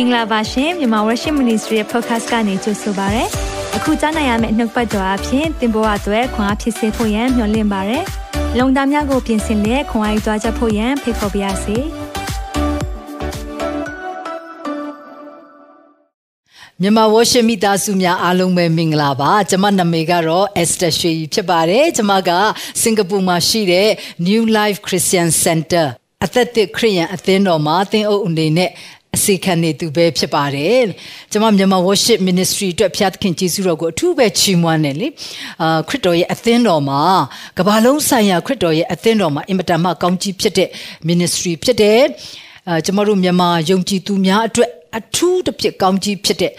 င်္ဂလာပါရှင်မြန်မာ Worship Ministry ရဲ့ podcast ကနေကြိုဆိုပါရစေ။အခုကြားနိုင်ရမယ့်နှုတ်ပတ်တော်အဖြစ်သင်ပေါ်အပ်ွယ်ခွန်အားဖြစ်စေဖို့ယံမျှဝင့်ပါရစေ။လုံတာများကိုပြင်ဆင်လက်ခွန်အားယူကြားချက်ဖို့ယံဖိတ်ခေါ်ပါရစေ။မြန်မာဝရှမိသားစုများအားလုံးပဲမင်္ဂလာပါကျွန်မနာမည်ကတော့ Esther ရွှေဖြစ်ပါတယ်ကျွန်မကစင်ကာပူမှာရှိတဲ့ New Life Christian Center အသက်တစ်ခရိယန်အသင်းတော်မှာအသင်းအုပ်အနေနဲ့ အစီခံနေသူပဲဖြစ်ပါတယ်။ကျွန်မမြန်မာ worship ministry အတွက်ဖျားသခင်ကျေးဇူးတော်ကိုအထူးပဲချီးမွမ်းတယ်လေ။အာခရစ်တော်ရဲ့အသင်းတော်မှာကမ္ဘာလုံးဆိုင်ရာခရစ်တော်ရဲ့အသင်းတော်မှာအင်မတန်မှကောင်းကြီးဖြစ်တဲ့ ministry ဖြစ်တယ်။အာကျွန်တော်တို့မြန်မာယုံကြည်သူများအတွက် အထူးတစ်ဖြစ်ကောင်းကြီးဖြစ်တဲ့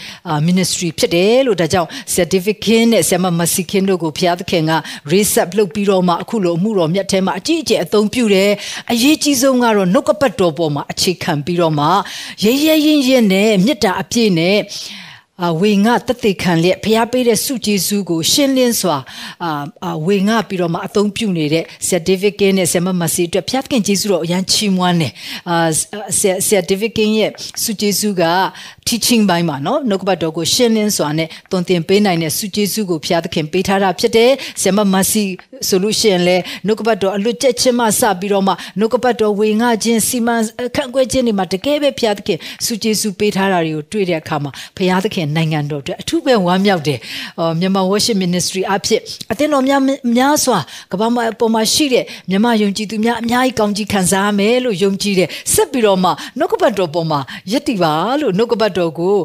ministry ဖြစ်တယ်လို့ဒါကြောင့် certificate နဲ့ဆရာမမစီခင်တို့ကိုဘုရားသခင်က reset လုပ်ပြီးတော့မှအခုလိုအမှုတော်မြတ်ထဲမှာအကြီးအကျယ်အသုံးပြုတယ်အရေးကြီးဆုံးကတော့နှုတ်ကပတ်တော်ပေါ်မှာအခြေခံပြီးတော့မှရဲရဲရင်ရင်နဲ့မေတ္တာအပြည့်နဲ့ အဝေငါတသက်ခံလျက်ဖျားပေးတဲ့စုကျေးဇူးကိုရှင်းလင်းစွာအာဝေငါပြီးတော့မှအသုံးပြုနေတဲ့ certificate နဲ့ဆမမစီအတွက်ဖျားခင်ကျေးဇူးတော်အရန်ချီးမွမ်းတယ်အာ certificate ရဲ့စုကျေးဇူးက teaching ဘိုင်းမှာနော်နှုတ်ကပတ်တော်ကိုရှင်းလင်းစွာနဲ့သွန်သင်ပေးနိုင်တဲ့စုကျေးဇူးကိုဖျားသခင်ပေးထားတာဖြစ်တယ်ဆမမစီဆိုလို့ရှိရင်လေနှုတ်ကပတ်တော်အလွတ်ကျက်ချင်းမှစပြီးတော့မှနှုတ်ကပတ်တော်ဝေငါခြင်းစီမံခန့်ခွဲခြင်းတွေမှာတကယ်ပဲဖျားသခင်စုကျေးဇူးပေးထားတာတွေကိုတွေ့တဲ့အခါမှာဖျားသခင်နိုင်ငံတော်အတွက်အထူးပဲဝမ်းမြောက်တယ်။မြန်မာ worship ministry အဖြစ်အသင်းတော်များများစွာကမ္ဘာမှာပေါ်မှာရှိတဲ့မြန်မာယုံကြည်သူများအများကြီးကောင်းကြီးခံစားမယ်လို့ယုံကြည်တယ်။ဆက်ပြီးတော့မှနှုတ်ကပတ်တော်ပေါ်မှာယက်တည်ပါလို့နှုတ်ကပတ်တော်ကို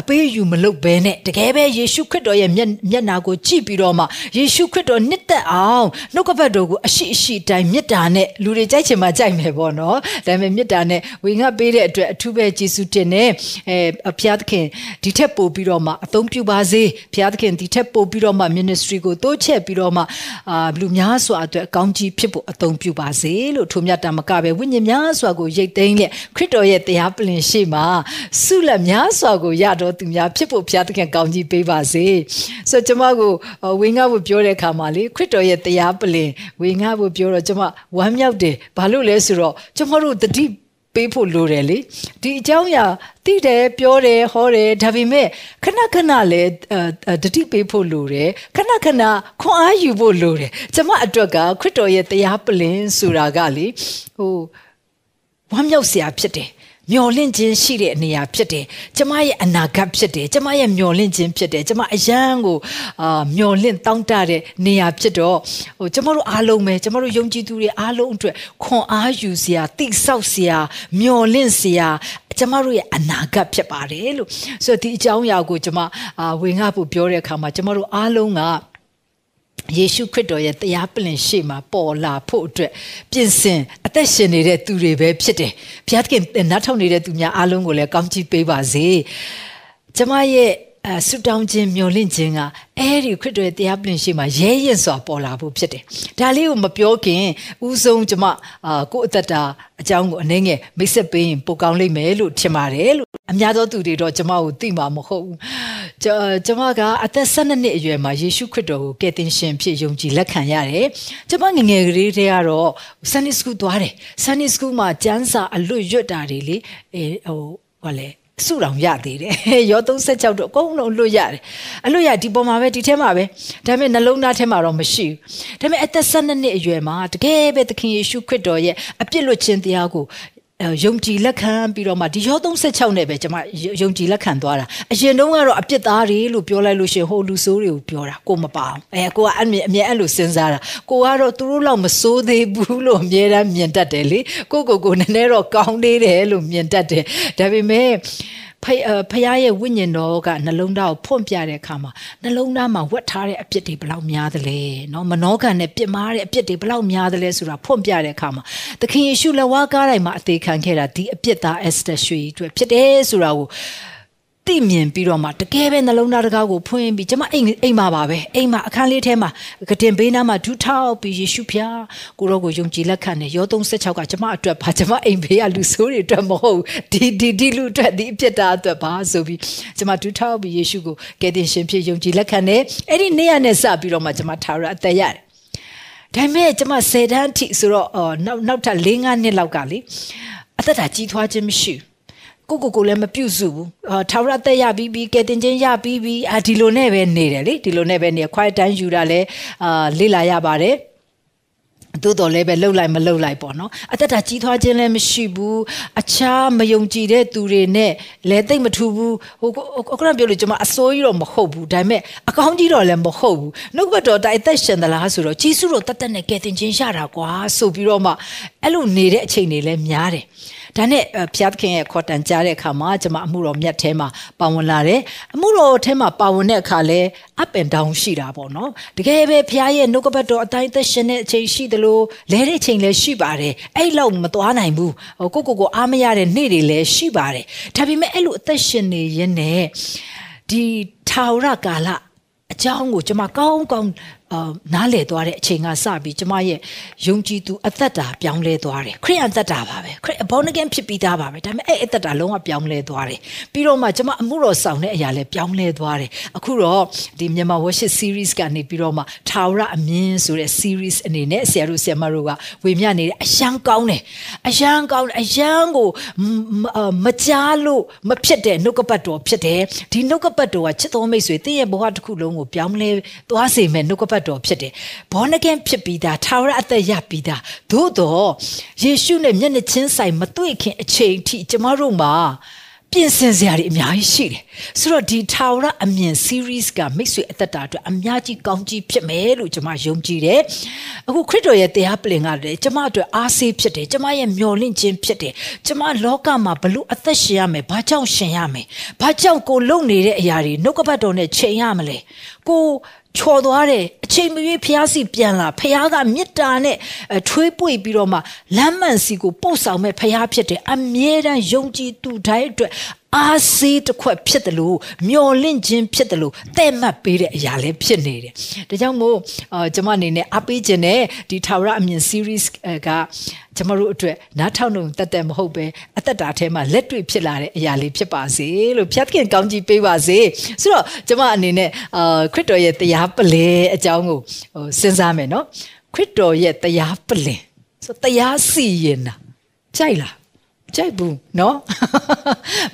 အပေးယူမလုပ်ဘဲနဲ့တကယ်ပဲယေရှုခရစ်တော်ရဲ့မျက်မျက်နာကိုကြည့်ပြီးတော့မှယေရှုခရစ်တော်နှစ်သက်အောင်နှုတ်ကပတ်တော်ကိုအရှိအရှိတိုင်းမေတ္တာနဲ့လူတွေကြိုက်ချင်မှကြိုက်မယ်ပေါ့နော်။ဒါပေမဲ့မေတ္တာနဲ့ဝေငှပေးတဲ့အတွက်အထူးပဲကျေးဇူးတင်တယ်။အဲဘုရားသခင်ဒီထက်ပိုပြီးတော့မှအသုံးပြုပါစေဘုရားသခင်ဒီထက်ပိုပြီးတော့မှ ministry ကိုတိုးချဲ့ပြီးတော့မှအာလူများစွာအတွက်အကောင်းကြီးဖြစ်ဖို့အသုံးပြုပါစေလို့ထိုမြတ်တာမကပဲဝိညာဉ်များစွာကိုရိတ်သိမ်းလက်ခရစ်တော်ရဲ့တရားပလင်ရှိမှာဆုလက်များစွာကိုရတော်သူများဖြစ်ဖို့ဘုရားသခင်ကောင်းကြီးပေးပါစေဆိုတော့ကျွန်မကိုဝေငှဖို့ပြောတဲ့အခါမှာလေခရစ်တော်ရဲ့တရားပလင်ဝေငှဖို့ပြောတော့ကျွန်မဝမ်းမြောက်တယ်ဘာလို့လဲဆိုတော့ကျွန်တော်တို့တတိပေးဖို့လိုတယ်လေဒီအကြောင်းအရာသိတယ်ပြောတယ်ဟောတယ်ဒါပေမဲ့ခဏခဏလည်းတတိပေးဖို့လိုတယ်ခဏခဏခွန်အားယူဖို့လိုတယ်ကျမအတွက်ကခရစ်တော်ရဲ့တရားပလင်ဆိုတာကလေဟိုဝမ်းမြောက်စရာဖြစ်တယ် မျော်လင့်ခြင်းရှိတဲ့နေရာဖြစ်တယ်ကျမရဲ့အနာဂတ်ဖြစ်တယ်ကျမရဲ့မျော်လင့်ခြင်းဖြစ်တယ်ကျမအယံကိုအာမျော်လင့်တောင်းတတဲ့နေရာဖြစ်တော့ဟိုကျမတို့အားလုံးပဲကျမတို့ယုံကြည်သူတွေအားလုံးအတွက်ခွန်အားယူစရာတိဆောက်စရာမျော်လင့်စရာကျမတို့ရဲ့အနာဂတ်ဖြစ်ပါတယ်လို့ဆိုတော့ဒီအကြောင်းအရာကိုကျမအာဝင်ငါဖို့ပြောတဲ့အခါမှာကျမတို့အားလုံးက ယေရှုခရစ်တော်ရဲ့တရားပလင်ရှေ့မှာပေါ်လာဖို့အတွက်ပြင်ဆင်အသက်ရှင်နေတဲ့သူတွေပဲဖြစ်တယ်။ဘုရားသခင်နားထောင်နေတဲ့သူများအားလုံးကိုလည်းကောင်းချီးပေးပါစေ။ကျမရဲ့အဲဆူတောင်းခြင်းမျှော်လင့်ခြင်းကအဲဒီခရစ်တော်ရဲ့တရားပလင်ရှိမှာရဲရင်စွာပေါ်လာဖို့ဖြစ်တယ်။ဒါလေးကိုမပြောခင်ဥဆုံးကျမအာကိုယ့်အသက်တာအကြောင်းကိုအနေငယ်မိတ်ဆက်ပေးရင်ပိုကောင်းလိမ့်မယ်လို့ထင်ပါတယ်လို့ အများသောသူတွေတော့ကျမကိုသိမှာမဟုတ်ဘူး။ကျမကအသက်12နှစ်အရွယ်မှာယေရှုခရစ်တော်ကိုကယ်တင်ရှင်ဖြစ်ယုံကြည်လက်ခံရတယ်။ကျမငငယ်ကလေးတည်းကတော့ Sunday School သွားတယ်။ Sunday School မှာကျမ်းစာအလွတ်ရွတ်တာတွေလေအဲဟိုဘာလဲစုတော်ရသေးတယ်ရော36တော့အကုန်လုံးလွတ်ရတယ်အလွတ်ရဒီပေါ်မှာပဲဒီထဲမှာပဲဒါပေမဲ့နှလုံးသားထဲမှာတော့မရှိဘူးဒါပေမဲ့အသက်12နှစ်အရွယ်မှာတကယ်ပဲသခင်ယေရှုခရစ်တော်ရဲ့အပြစ်လွတ်ခြင်းတရားကို ယုံကြည်လက်ခံပြီးတော့မှဒီရော36နဲ့ပဲကျွန်မယုံကြည်လက်ခံသွားတာအရင်တုန်းကတော့အပြစ်သားတွေလို့ပြောလိုက်လို့ရှင်ဟိုလူဆိုးတွေကိုပြောတာကိုမပါအောင်အဲကိုကအမြင်အမြင်အဲ့လိုစဉ်းစားတာကိုကတော့သူတို့လောက်မစိုးသေးဘူးလို့အမြဲတမ်းမြင်တတ်တယ်လေကိုကိုကိုနည်းနည်းတော့ကောင်းသေးတယ်လို့မြင်တတ်တယ်ဒါပေမဲ့ ဖခင်ရဲ့ဝိညာဉ်တော်ကနှလုံးသားကိုဖွင့်ပြတဲ့အခါမှာနှလုံးသားမှာဝတ်ထားတဲ့အပြစ်တွေဘလောက်များသလဲနော်မနှောကန်နဲ့ပြစ်မှားတဲ့အပြစ်တွေဘလောက်များသလဲဆိုတာဖွင့်ပြတဲ့အခါမှာသခင်ယေရှုလက်ဝါးကားတိုင်းမှာအသေးခံခဲ့တာဒီအပြစ်သားအက်စတာရွှေကြီးအတွက်ဖြစ်တယ်ဆိုတာကို သိမြင်ပြီးတော့မှတကယ်ပဲနှလုံးသားတကားကိုဖွင့်ပြီးကျမအိမ်အိမ်မှာပါပဲအိမ်မှာအခန်းလေးထဲမှာကတင်ဘေးနားမှာဒူးထောက်ပြီးယေရှုဖျားကိုရောကိုယုံကြည်လက်ခံတယ်ရော36ကကျမအတွက်ပါကျမအိမ်ဘေးကလူဆိုးတွေအတွက်မဟုတ်ဒီဒီဒီလူအတွက်ဒီအဖြစ်တာအတွက်ပါဆိုပြီးကျမဒူးထောက်ပြီးယေရှုကိုကယ်တင်ရှင်ဖြစ်ယုံကြည်လက်ခံတယ်အဲ့ဒီနေ့ရက်နဲ့စပြီးတော့မှကျမထာဝရအသက်ရတယ်ဒါပေမဲ့ကျမ10တန်းထိဆိုတော့နောက်နောက်ထပ်၄-၅နှစ်လောက်ကလေအသက်တာကြီးထွားခြင်းမရှိဘူးခ ကိုကိုကိုလည်းမပြုတ်စုဘူးအာထာဝရသက်ရပြီးပြီးကဲတင်ချင်းရပြီးပြီးအာဒီလိုနဲ့ပဲနေတယ်လေဒီလိုနဲ့ပဲနေ quiet time ယူတာလဲအာလေ့လာရပါတယ်သို့တော်လည်းပဲလှုပ်လိုက်မလှုပ်လိုက်ပေါ့နော်အသက်တာကြီးထွားခြင်းလည်းမရှိဘူးအခြားမယုံကြည်တဲ့သူတွေနဲ့လည်းသိမ့်မထူဘူးဟိုခုနပြောလို့ကျွန်မအစိုးရတော့မဟုတ်ဘူးဒါပေမဲ့အကောင်းကြီးတော့လည်းမဟုတ်ဘူးနှုတ်ဘတ်တော်တိုင်သက်ရှင်သလားဆိုတော့ကြီးစုတော့တတ်တတ်နဲ့ကဲတင်ခြင်းရတာကွာဆိုပြီးတော့မှအဲ့လိုနေတဲ့အချိန်တွေလည်းများတယ် ဒါနဲ့ဖျားသခင်ရဲ့ခေါ်တန်ကြားတဲ့အခါမှာကျွန်မအမှုတော်မြတ်ထဲမှာပါဝင်လာတယ်အမှုတော်ထဲမှာပါဝင်တဲ့အခါလဲ up and down ရှိတာပေါ့နော်တကယ်ပဲဖျားရဲ့နှုတ်ကပတ်တော်အတိုင်းသက်ရှင်တဲ့အချိန်ရှိသလိုလဲတဲ့အချိန်လည်းရှိပါတယ်အဲ့လောက်မသွားနိုင်ဘူးကိုကိုကိုအားမရတဲ့နေ့တွေလည်းရှိပါတယ်ဒါပေမဲ့အဲ့လိုအသက်ရှင်နေရင်နဲ့ဒီထာဝရကာလအကြောင်းကိုကျွန်မကောင်းကောင်း အာနားလည်သွားတဲ့အချိန်ကစပြီးကျမရဲ့ယုံကြည်သူအသက်တာပြောင်းလဲသွားတယ်ခရိယန်သက်တာပါပဲခရစ်ဘောနဂန်ဖြစ်ပြီးသားပါပဲဒါပေမဲ့အဲ့အသက်တာလုံးဝပြောင်းလဲသွားတယ်ပြီးတော့မှကျမအမှုတော်ဆောင်တဲ့အရာလည်းပြောင်းလဲသွားတယ်အခုတော့ဒီမြန်မာ worship series ကနေပြီးတော့မှထာဝရအမြင်ဆိုတဲ့ series အနေနဲ့ဆရာတို့ဆရာမတို့ကဝေမျှနေတယ်အယံကောင်းတယ်အယံကောင်းတယ်အယံကိုမကြားလို့မဖြစ်တဲ့နှုတ်ကပတ်တော်ဖြစ်တယ်ဒီနှုတ်ကပတ်တော်ကချစ်တော်မိတ်ဆွေတင့်ရဲ့ဘဝတစ်ခုလုံးကိုပြောင်းလဲသွားစေမယ်နှုတ်ကပတ်တ်တော်ဖြစ်တယ်။ဘောနကင်ဖြစ်ပြီးသားထာဝရအသက်ရပြီးသားသို့တော့ယေရှုနဲ့မျက်နှာချင်းဆိုင်မတွေ့ခင်အချိန်ထိကျမတို့မှာပြင်ဆင်စရာတွေအများကြီးရှိတယ်။ဆိုတော့ဒီထာဝရအမြင် series ကမိတ်ဆွေအသက်တာအတွက်အများကြီးကောင်းကြီးဖြစ်မယ်လို့ကျွန်မယုံကြည်တယ်။အခုခရစ်တော်ရဲ့တရားပလင်ကလည်းကျွန်မအတွက်အားဆေးဖြစ်တယ်။ကျွန်မရဲ့မျှော်လင့်ခြင်းဖြစ်တယ်။ကျွန်မလောကမှာဘလို့အသက်ရှင်ရမယ်။ဘာကြောင့်ရှင်ရမယ်။ဘာကြောင့်ကိုလုံနေတဲ့အရာတွေနှုတ်ကပတ်တော်နဲ့ချိန်ရမလဲ။ကိုချော်သွားတယ်အချိန်မရွေးဖျားစီပြန်လာဖျားကမေတ္တာနဲ့ထွေးပွေပြီးတော့မှလမ်းမှန်စီကိုပို့ဆောင်မဲ့ဖျားဖြစ်တယ်အမြဲတမ်းယုံကြည်သူတိုင်းအတွက် အားစေးတစ်ခွက်ဖြစ်တယ်လို့မျော်လင့်ခြင်းဖြစ်တယ်လို့တဲ့မှတ်ပေးတဲ့အရာလည်းဖြစ်နေတယ်။ဒါကြောင့်မို့အာကျွန်မအနေနဲ့အပေးခြင်းနဲ့ဒီထာဝရအမြင် series ကကျွန်မတို့အတွက်နားထောင်လို့တက်တက်မဟုတ်ပဲအသက်တာထဲမှာလက်တွေ့ဖြစ်လာတဲ့အရာလေးဖြစ်ပါစေလို့ဖြတ်ခင်ကောင်းကြီးပေးပါစေ။ဆိုတော့ကျွန်မအနေနဲ့အာခရစ်တော်ရဲ့တရားပလင်အကြောင်းကိုဟိုစဉ်းစားမယ်နော်။ခရစ်တော်ရဲ့တရားပလင်ဆိုတရားစီရင်တာကြိုက်လား ကြိုက်ဘူးเนาะ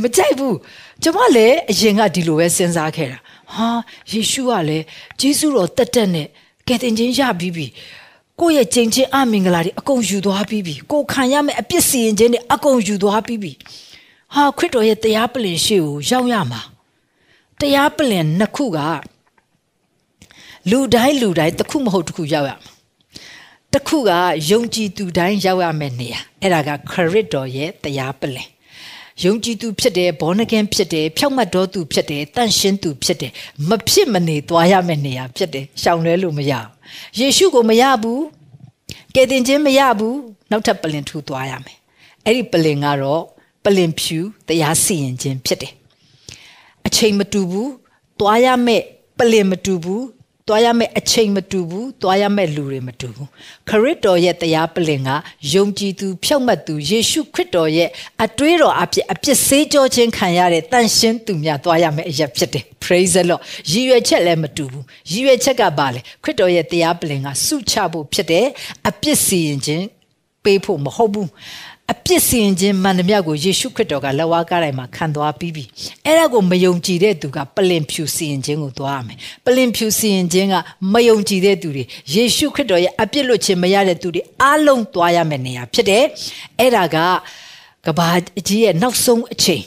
မကြိုက်ဘူးကျွန်မလည်းအရင်ကဒီလိုပဲစဉ်းစားခဲ့တာဟာယေရှုကလည်းဂျေစုတော်တက်တက်နဲ့ကယ်တင်ခြင်းရပြီးပြီကိုယ့်ရဲ့ကြင်ချင်းအမင်္ဂလာတွေအကုန်ယူသွားပြီးပြီကိုခံရမယ့်အပြစ်စီရင်ခြင်းတွေအကုန်ယူသွားပြီးပြီဟာခရစ်တော်ရဲ့တရားပလင်ရှိကိုရောက်ရမှာတရားပလင်နှစ်ခုကလူတိုင်းလူတိုင်းတစ်ခုမဟုတ်တစ်ခုရောက်ရမှာ တစ်ခုကယုံကြည်သူတိုင်းရောက်ရမယ့်နေရာအဲ့ဒါကခရစ်တော်ရဲ့တရားပလင်ယုံကြည်သူဖြစ်တယ်ဘောနကင်ဖြစ်တယ်ဖြောက်မှတ်တော်သူဖြစ်တယ်တန့်ရှင်းသူဖြစ်တယ်မဖြစ်မနေသွားရမယ့်နေရာဖြစ်တယ်ရှောင်လွဲလို့မရဘူးယေရှုကိုမရဘူးကယ်တင်ခြင်းမရဘူးနောက်ထပ်ပလင်ထူသွားရမယ်အဲ့ဒီပလင်ကတော့ပလင်ဖြူတရားစီရင်ခြင်းဖြစ်တယ်အချိန်မတူဘူးသွားရမယ့်ပလင်မတူဘူး သွားရမယ့်အချိန်မတူဘူးသွားရမယ့်လူတွေမတူဘူးခရစ်တော်ရဲ့တရားပလင်ကယုံကြည်သူဖြောက်မှတ်သူယေရှုခရစ်တော်ရဲ့အတွေးတော်အဖြစ်အပြစ်စေးကြောခြင်းခံရတဲ့တန်ရှင်းသူများသွားရမယ့်အရာဖြစ်တယ် praise the lord ရည်ရွယ်ချက်လည်းမတူဘူးရည်ရွယ်ချက်ကဘာလဲခရစ်တော်ရဲ့တရားပလင်ကစုချဖို့ဖြစ်တယ်အပြစ်စီရင်ခြင်းပေးဖို့မဟုတ်ဘူး အပြစ်စင်ခြင်းမှန်သမျှကိုယေရှုခရစ်တော်ကလက်ဝါးကားတိုင်းမှာခံသွားပြီးပြီအဲ့ဒါကိုမယုံကြည်တဲ့သူကပလင်ဖြူစင်ခြင်းကိုသွားရမယ်ပလင်ဖြူစင်ခြင်းကမယုံကြည်တဲ့သူတွေယေရှုခရစ်တော်ရဲ့အပြစ်လွတ်ခြင်းမရတဲ့သူတွေအားလုံးသွားရမယ့်နေရာဖြစ်တယ်အဲ့ဒါကကဘာကြီးရဲ့နောက်ဆုံးအချိန်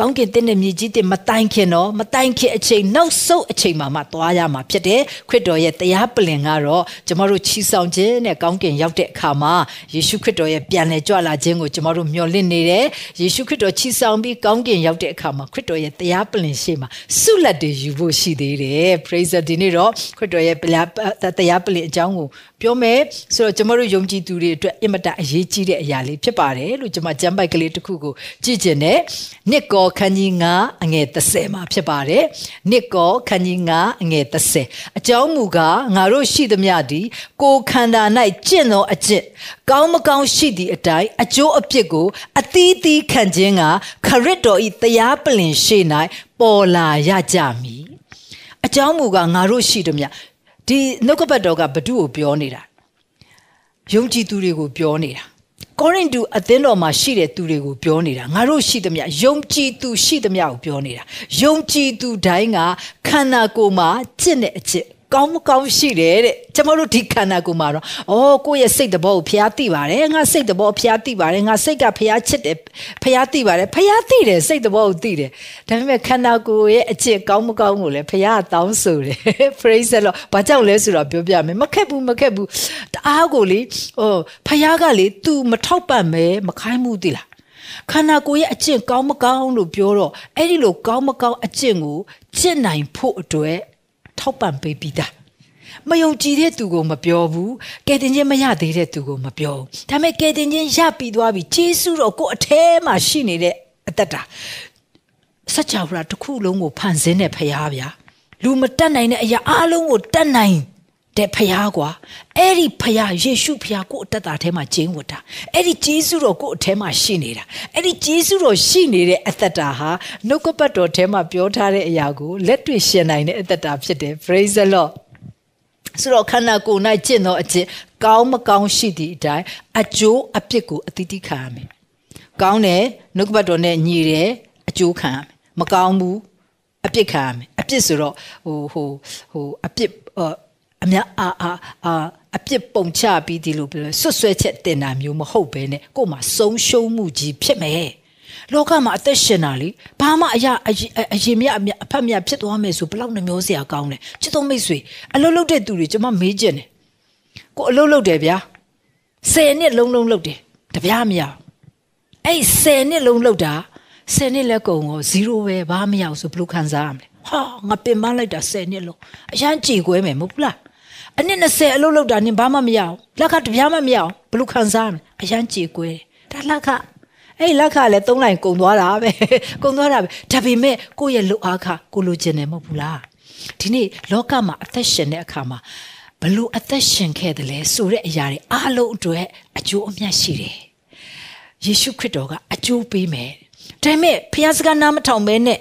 ကောင်းကင်တဲ့မြေကြီးတဲ့မတိုင်ခင်တော့မတိုင်ခင်အချိန်နောက်ဆုံးအချိန်မှာမှသွားရမှာဖြစ်တယ်ခရစ်တော်ရဲ့တရားပလင်ကတော့ကျမတို့ချီဆောင်ခြင်းနဲ့ကောင်းကင်ရောက်တဲ့အခါမှာယေရှုခရစ်တော်ရဲ့ပြန်လည်ကြွလာခြင်းကိုကျမတို့မျှော်လင့်နေတယ်ယေရှုခရစ်တော်ချီဆောင်ပြီးကောင်းကင်ရောက်တဲ့အခါမှာခရစ်တော်ရဲ့တရားပလင်ရှေ့မှာဆုလက်တွေယူဖို့ရှိသေးတယ် praise the ဒီနေ့တော့ခရစ်တော်ရဲ့တရားပလင်အကြောင်းကိုပြောမယ်ဆိုတော့ကျမတို့ယုံကြည်သူတွေအတွက်အင်မတန်အရေးကြီးတဲ့အရာလေးဖြစ်ပါတယ်လို့ကျမကျမ်းပိုက်ကလေးတစ်ခုကိုကြည့်ကျင်တယ်နှစ်ကောခန်းကြီး9အငယ်30မှာဖြစ်ပါတယ်နှစ်ကောခန်းကြီး9အငယ်30အကြောင်းမူကားငါတို့ရှိသမျှသည်ကိုခန္ဓာ၌ကျင့်သောအကျင့်ကောင်းမကောင်းရှိသည့်အတိုင်းအကျိုးအပြစ်ကိုအသီးသီးခံခြင်းကခရစ်တော်၏တရားပလင်ရှေ့၌ပေါ်လာရကြမည်အကြောင်းမူကားငါတို့ရှိသမျှ ဒီနှုတ်ကပတ်တော်ကဘဒုကိုပြောနေတာယုံကြည်သူတွေကိုပြောနေတာကောရိန္သုအသင်းတော်မှာရှိတဲ့သူတွေကိုပြောနေတာငါတို့ရှိသမျှယုံကြည်သူရှိသမျှကိုပြောနေတာယုံကြည်သူတိုင်းကခန္ဓာကိုယ်မှာကျင့်တဲ့အကျင့် ကောင်းမကောင်းရှိတယ်တဲ့ကျမတို့ဒီခန္ဓာကိုယ်မှာတော့ဩကိုယ့်ရဲ့စိတ်တဘောကိုဖျားသိပါတယ်ငါစိတ်တဘောဖျားသိပါတယ်ငါစိတ်ကဖျားချစ်တယ်ဖျားသိပါတယ်ဖျားသိတယ်စိတ်တဘောကိုသိတယ်ဒါပေမဲ့ခန္ဓာကိုယ်ရဲ့အကျင့်ကောင်းမကောင်းကိုလည်းဖျားတောင်းဆိုတယ် praise the lord ဘာကြောင့်လဲဆိုတော့ပြောပြမယ်မခက်ဘူးမခက်ဘူးတအားကိုလေဟိုဖျားကလေ तू မထောက်ပံ့မဲမခိုင်းမှုသိလားခန္ဓာကိုယ်ရဲ့အကျင့်ကောင်းမကောင်းလို့ပြောတော့အဲ့ဒီလိုကောင်းမကောင်းအကျင့်ကိုကျင့်နိုင်ဖို့အတွက် ထောက်ပံ့ပေးပြီးသားမယုံကြည်တဲ့သူကိုမပြောဘူးကဲတင်ချင်းမရသေးတဲ့သူကိုမပြောဘူးဒါပေမဲ့ကဲတင်ချင်းရပြီးသွားပြီဂျေစုတော်ကိုအထဲမှာရှိနေတဲ့အသက်တာစัจ java တစ်ခုလုံးကိုဖန်ဆင်းတဲ့ဖရားဗျာလူမတတ်နိုင်တဲ့အရာအလုံးကိုတတ်နိုင် တဲ့ဖရားကွာအဲ့ဒီဖရားယေရှုဖရားကိုအသက်တာထဲမှာကျင်းဝတ်တာအဲ့ဒီဂျေစုတော်ကိုအထဲမှာရှိနေတာအဲ့ဒီဂျေစုတော်ရှိနေတဲ့အသက်တာဟာနှုတ်ကပတ်တော်ထဲမှာပြောထားတဲ့အရာကိုလက်တွေ့ရှင်နိုင်တဲ့အသက်တာဖြစ်တယ် praise the lord ဆိုတော့ခန္ဓာကိုယ်၌ကျင့်သောအကျင့်ကောင်းမကောင်းရှိသည့်အတိုင်းအကျိုးအပြစ်ကိုအတိအကျခံရမယ်။ကောင်းတယ်နှုတ်ကပတ်တော်နဲ့ညီတယ်အကျိုးခံရမယ်။မကောင်းဘူးအပြစ်ခံရမယ်။အပြစ်ဆိုတော့ဟိုဟိုဟိုအပြစ် အများအာအာအာအပြစ်ပုံချပြီးဒီလိုပြောဆွတ်ဆွဲချက်တင်တာမျိုးမဟုတ်ဘဲနဲ့ကို့မှာဆုံးရှုံးမှုကြီးဖြစ်မယ်။လောကမှာအသက်ရှင်တာလေဘာမှအရာအရင်မြအမြအဖက်မြဖြစ်သွားမယ်ဆိုဘလောက်နှမျောစရာကောင်းလဲချစ်တော်မိတ်ဆွေအလုပ်လုပ်တဲ့သူတွေကျွန်မမေးကျင်တယ်ကိုအလုပ်လုပ်တယ်ဗျာဆယ်နှစ်လုံးလုံးလုပ်တယ်တပြားမရအဲ့ဆယ်နှစ်လုံးလုပ်တာဆယ်နှစ်လက်ကုံကို0ပဲဘာမရဘူးဆိုဘလို့ခံစားရမလဲဟာငါပင်ပန်းလိုက်တာဆယ်နှစ်လုံးအရန်ကြည်ခွဲမယ်မဟုတ်ဘူးလား အနည်း20အလုပ်လုပ်တာနင်ဘာမှမရအောင်လက်ကတပြားမှမရအောင်ဘလို့ခံစားရမလဲအရန်ကြည်ခွဲဒါလက်ကအဲ့လက်ခလည်းသုံးလိုက်ကုံသွားတာပဲကုံသွားတာပဲဒါပေမဲ့ကိုယ့်ရဲ့လှုပ်အားခကိုလိုချင်တယ်မဟုတ်ဘူးလားဒီနေ့လောကမှာအသက်ရှင်တဲ့အခါမှာဘလို့အသက်ရှင်ခဲ့တယ်လဲဆိုတဲ့အရာတွေအားလုံးအတွက်အကျိုးအမြတ်ရှိတယ်ယေရှုခရစ်တော်ကအကျိုးပေးမယ်ဒါပေမဲ့ဖျားစကားနားမထောင်မဲနဲ့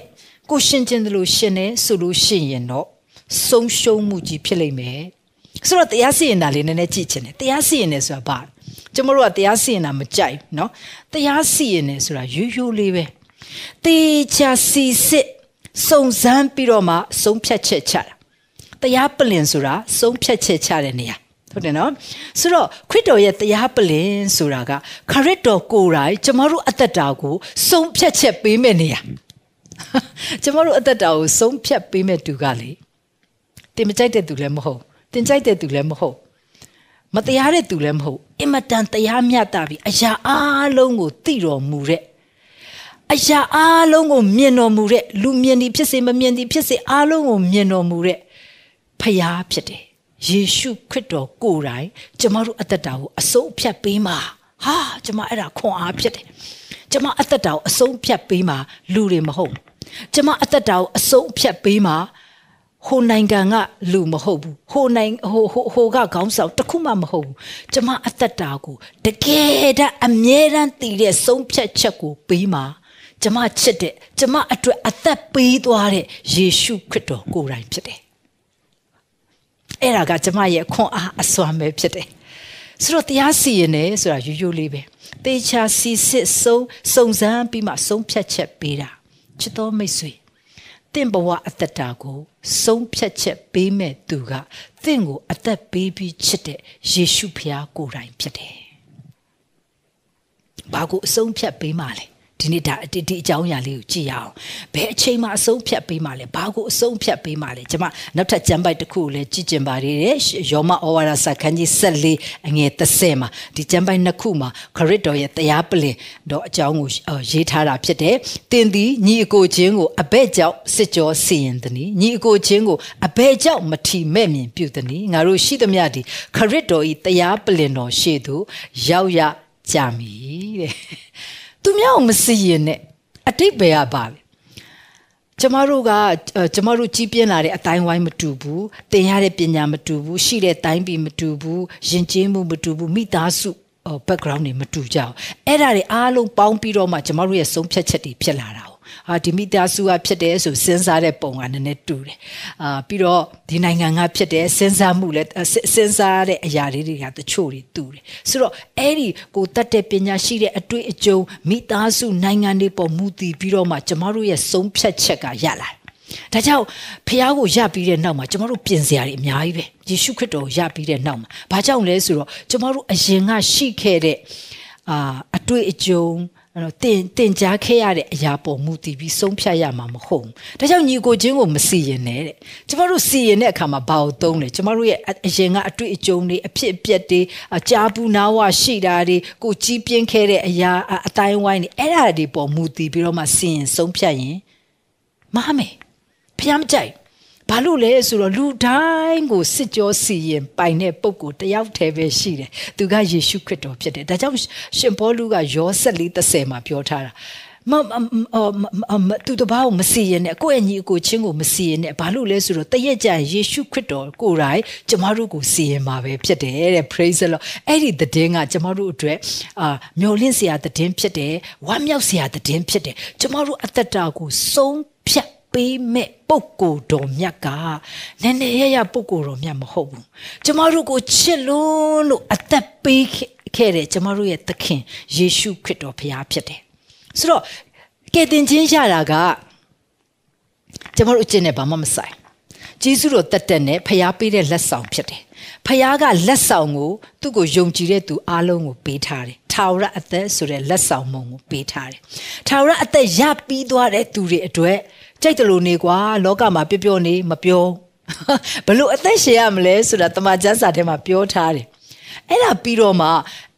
ကိုရှင်ကျင်တယ်လို့ရှင်တယ်ဆိုလို့ရှိရင်တော့ဆုံးရှုံးမှုကြီးဖြစ်လိမ့်မယ် ဆိုတော့တရားစီရင်တာလေးနည်းနည်းကြည့်ချင်တယ်တရားစီရင်တယ်ဆိုတာဘာကျမတို့ကတရားစီရင်တာမကြိုက်เนาะတရားစီရင်တယ်ဆိုတာရိုးရိုးလေးပဲတေချာစီစစ်စုံစမ်းပြီးတော့မှဆုံးဖြတ်ချက်ချတာတရားပလင်ဆိုတာဆုံးဖြတ်ချက်ချတဲ့နေရာဟုတ်တယ်နော်ဆိုတော့ခရစ်တော်ရဲ့တရားပလင်ဆိုတာကခရစ်တော်ကိုယ်တိုင်ကျမတို့အသက်တာကိုဆုံးဖြတ်ချက်ပေးမဲ့နေရာကျမတို့အသက်တာကိုဆုံးဖြတ်ပေးမဲ့သူကလေတင်မကြိုက်တဲ့သူလည်းမဟုတ် တင်ကြိုက်တဲ့သူလည်းမဟုတ်မတရားတဲ့သူလည်းမဟုတ်အင်မတန်တရားမြတ်တာပြီးအရာအလုံးကိုသိတော်မူတဲ့အရာအလုံးကိုမြင်တော်မူတဲ့လူမြင်သည်ဖြစ်စေမမြင်သည်ဖြစ်စေအလုံးကိုမြင်တော်မူတဲ့ဖယားဖြစ်တယ်ယေရှုခရစ်တော်ကိုယ်တိုင်ကျမတို့အသက်တာကိုအဆုံးဖြတ်ပေးမှာဟာကျမအဲ့ဒါခွန်အားဖြစ်တယ်ကျမအသက်တာကိုအဆုံးဖြတ်ပေးမှာလူတွေမဟုတ်ကျမအသက်တာကိုအဆုံးဖြတ်ပေးမှာ ဟိုနိုင်ငံကလူမဟုတ်ဘူးဟိုနိုင်ဟိုဟိုဟိုကခေါင်းဆောင်တခုမှမဟုတ်ဘူးကျမအသက်တာကိုတကယ်တမ်းအမြဲတမ်းတည်တဲ့ဆုံးဖြတ်ချက်ကိုပေးမှာကျမချစ်တဲ့ကျမအတွက်အသက်ပေးသွားတဲ့ယေရှုခရစ်တော်ကိုယ်တိုင်ဖြစ်တယ်အဲ့ဒါကကျမရဲ့ခွန်အားအစွမ်းပဲဖြစ်တယ်ဆိုတော့တရားစီရင်တယ်ဆိုတာရိုးရိုးလေးပဲတေချာစီစစ်ဆုံးစုံစမ်းပြီးမှဆုံးဖြတ်ချက်ပေးတာချစ်တော်မိတ်ဆွေတင့်ဘဝအသက်တာကို ဆုံးဖြတ်ချက်ပေးမဲ့သူကတင့်ကိုအသက်ပေးပြီးချစ်တဲ့ယေရှုဖခင်ကိုယ်တိုင်ဖြစ်တယ်။ဘာကိုအဆုံးဖြတ်ပေးမှလဲ ဒီနေ့ဒါအတိအအကြောင်းအရာလေးကိုကြည့်ရအောင်ဘယ်အချိန်မှအဆုံးဖြတ်ပေးမှလဲဘာကိုအဆုံးဖြတ်ပေးမှလဲကျွန်မနောက်ထပ်ကျမ်းပိုက်တစ်ခုကိုလည်းကြည့်ကျင်ပါသေးတယ်ယောမဩဝါဒစာခန်းကြီး14အငယ်30မှာဒီကျမ်းပိုက်နှစ်ခုမှာခရစ်တော်ရဲ့တရားပလင်တော့အကြောင်းကိုရေးထားတာဖြစ်တယ်တင်သည်ညီအကိုချင်းကိုအဘဲ့ကြောင့်စစ်ကြောစီရင်သည်ညီအကိုချင်းကိုအဘဲ့ကြောင့်မထီမဲ့မြင်ပြုသည်ငါတို့ရှိသမျှဒီခရစ်တော်ဤတရားပလင်တော်ရှေ့သို့ရောက်ရကြမည်တဲ့ သူများကိုမစီရင်နဲ့အတိတ်ပဲရပါလေကျမတို့ကကျမတို့ကြီးပြင်းလာတဲ့အတိုင်းဝိုင်းမတူဘူးသင်ရတဲ့ပညာမတူဘူးရှိတဲ့တိုင်းပြည်မတူဘူးယဉ်ကျေးမှုမတူဘူးမိသားစု background တွေမတူကြဘူးအဲ့ဒါတွေအားလုံးပေါင်းပြီးတော့မှကျမတို့ရဲ့ဆုံးဖြတ်ချက်တွေဖြစ်လာတာ哦 ဟာဒီမိသားစုကဖြစ်တယ်ဆိုစဉ်းစားတဲ့ပုံကနည်းနည်းတူတယ်အာပြီးတော့ဒီနိုင်ငံကဖြစ်တယ်စဉ်းစားမှုလည်းစဉ်းစားတဲ့အရာလေးတွေကတချို့တွေတူတယ်ဆိုတော့အဲ့ဒီကိုတတ်တဲ့ပညာရှိတဲ့အတွေ့အကြုံမိသားစုနိုင်ငံတွေပေါ်မူတည်ပြီးတော့မှကျမတို့ရဲ့ဆုံးဖြတ်ချက်ကရလာတယ်ဒါကြောင့်ဖះကိုရပြီးတဲ့နောက်မှာကျမတို့ပြင်စရာတွေအများကြီးပဲယေရှုခရစ်တော်ကိုရပြီးတဲ့နောက်မှာဘာကြောင့်လဲဆိုတော့ကျမတို့အရင်ကရှိခဲ့တဲ့အာအတွေ့အကြုံ အဲ့တော့တင်တင်ကြားခဲ့ရတဲ့အရာပေါ်မူတည်ပြီးဆုံးဖြတ်ရမှာမဟုတ်ဘူး။ဒါကြောင့်ညီကိုချင်းကိုမစီရင်နဲ့တဲ့။ကျမတို့စီရင်တဲ့အခါမှာဘာကိုသုံးလဲ။ကျမတို့ရဲ့အရင်ကအတွေ့အကြုံတွေအဖြစ်အပျက်တွေအကြားဘူးနာဝရှိတာတွေကိုကြီးပြင်းခဲ့တဲ့အရာအတိုင်းဝိုင်းတွေအဲ့ဒါတွေပေါ်မူတည်ပြီးတော့မှစီရင်ဆုံးဖြတ်ရင်မမယ်။ဖျားမကြိုက် ဘာလို့လဲဆိုတော့လူတိုင်းကိုစစ်ကြောစီရင်ပိုင်တဲ့ပုံကိုတယောက်တည်းပဲရှိတယ်သူကယေရှုခရစ်တော်ဖြစ်တယ်ဒါကြောင့်ရှင်ပေါလုကယော14:30မှာပြောထားတာမမသူတဘာကိုမစီရင်နဲ့ကိုယ့်ရဲ့ညီအကိုချင်းကိုမစီရင်နဲ့ဘာလို့လဲဆိုတော့တရက်ကြယေရှုခရစ်တော်ကိုယ်တိုင်ကျမတို့ကိုစီရင်မှာပဲဖြစ်တယ်တဲ့ praise the lord အဲ့ဒီသတင်းကကျမတို့အတွက်အာမျော်လင့်စရာသတင်းဖြစ်တယ်ဝမ်းမြောက်စရာသတင်းဖြစ်တယ်ကျမတို့အသက်တာကိုဆုံးဖြတ် ပေးမဲ့ပုဂ္ဂိုလ်တော်မြတ်ကနည်းနည်းရရပုဂ္ဂိုလ်တော်မြတ်မဟုတ်ဘူးကျမတို့ကိုချစ်လို့လို့အသက်ပေးခဲ့တဲ့ကျမတို့ရဲ့သခင်ယေရှုခရစ်တော်ဖခင်ဖြစ်တယ်ဆိုတော့ကယ်တင်ခြင်းရတာကကျမတို့အကျင့်နဲ့ဘာမှမဆိုင်ဂျေစုတော်တက်တက်နဲ့ဖခင်ပေးတဲ့လက်ဆောင်ဖြစ်တယ်ဖခင်ကလက်ဆောင်ကိုသူ့ကိုယုံကြည်တဲ့သူအားလုံးကိုပေးထားတယ်ထာဝရအသက်ဆိုတဲ့လက်ဆောင်မုံကိုပေးထားတယ်ထာဝရအသက်ရပြီးသွားတဲ့သူတွေအတွက် ကြိုက်တယ်လို့နေကွာလောကမှာပြောပြောနေမပြောဘလို့အသက်ရှင်ရမလဲဆိုတာတမန်ကျမ်းစာထဲမှာပြောထားတယ်အဲ့ဒါပြီးတော့မှ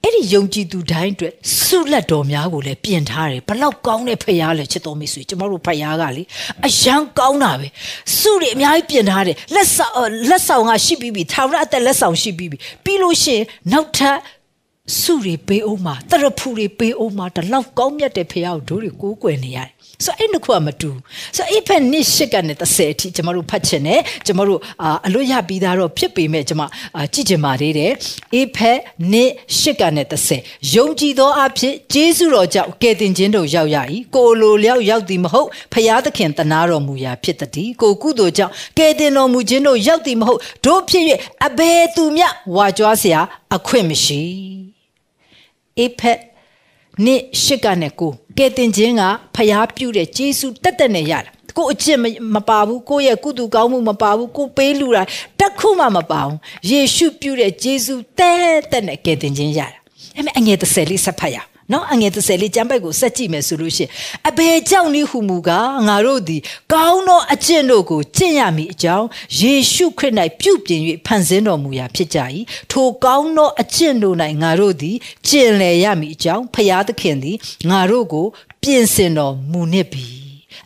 အဲ့ဒီယုံကြည်သူတိုင်းအတွက်ဆုလက်တော်များကိုလည်းပြင်ထားတယ်ဘလောက်ကောင်းတဲ့ဖရားလဲချစ်တော်မိတ်ဆွေကျမတို့ဖရားကလေအယံကောင်းတာပဲဆုတွေအများကြီးပြင်ထားတယ်လက်ဆောင်လက်ဆောင်ကရှိပြီးပြီထာဝရအသက်လက်ဆောင်ရှိပြီးပြီပြီးလို့ရှိရင်နောက်ထပ်ဆုတွေပေးအောင်မှာတရဖူတွေပေးအောင်မှာတလောက်ကောင်းမြတ်တဲ့ဖရားကိုတို့တွေကိုးကွယ်နေရတယ် ဆိုအဲ့နှစ်ခုကမတူဆိုအဲ့ဖက်နှစ်ရှစ်ကနေ30အထိကျမတို့ဖတ်ချင်တယ်ကျမတို့အာအလွတ်ရပြီးသားတော့ဖြစ်ပေမဲ့ကျမအာကြည့်ချင်ပါသေးတယ်အေဖက်နှစ်ရှစ်ကနေ30ယုံကြည်သောအဖြစ်ဂျေစုတော်ကြောင့်ကယ်တင်ခြင်းတို့ရောက်ရ၏ကိုလိုလျောက်ရောက်သည်မဟုတ်ဖျားသခင်တနာတော်မူရာဖြစ်သည်ကိုကုသိုလ်ကြောင့်ကယ်တင်တော်မူခြင်းတို့ရောက်သည်မဟုတ်တို့ဖြစ်၍အဘယ်သူမျှဝါကြွားเสียအခွင့်မရှိအေဖက် နှစ်ရှစ်ကနေကိုကဲတင်ခြင်းကဖျားပြုတဲ့ဂျေစုတက်တက်နဲ့ရတာကိုအချစ်မပါဘူးကိုရဲ့ကုသူကောင်းမှုမပါဘူးကိုပေးလူတာတခုမှမပါဘူးယေရှုပြုတဲ့ဂျေစုတက်တက်နဲ့ကဲတင်ခြင်းရတာအဲ့မဲ့အငယ်30လေးဆက်ဖတ်ရအောင် နော်အငယ်30လေးကျမ်းပိုက်ကိုဆက်ကြည့်မယ်ဆိုလို့ရှိရင်အဘယ်ကြောင့်နည်းဟုမူကားငါတို့သည် ကောင်းသောအကျင့်တို့ကိုကျင့်ရမည်အကြောင်းယေရှုခရစ်၌ပြုပြင်၍ဖန်ဆင်းတော်မူရာဖြစ်ကြ၏ထိုကောင်းသောအကျင့်တို့၌ငါတို့သည်ကျင့်လည်ရမည်အကြောင်းဖျားသခင်သည်ငါတို့ကို ပြင်ဆင်တော်မူနှင့်ပြီ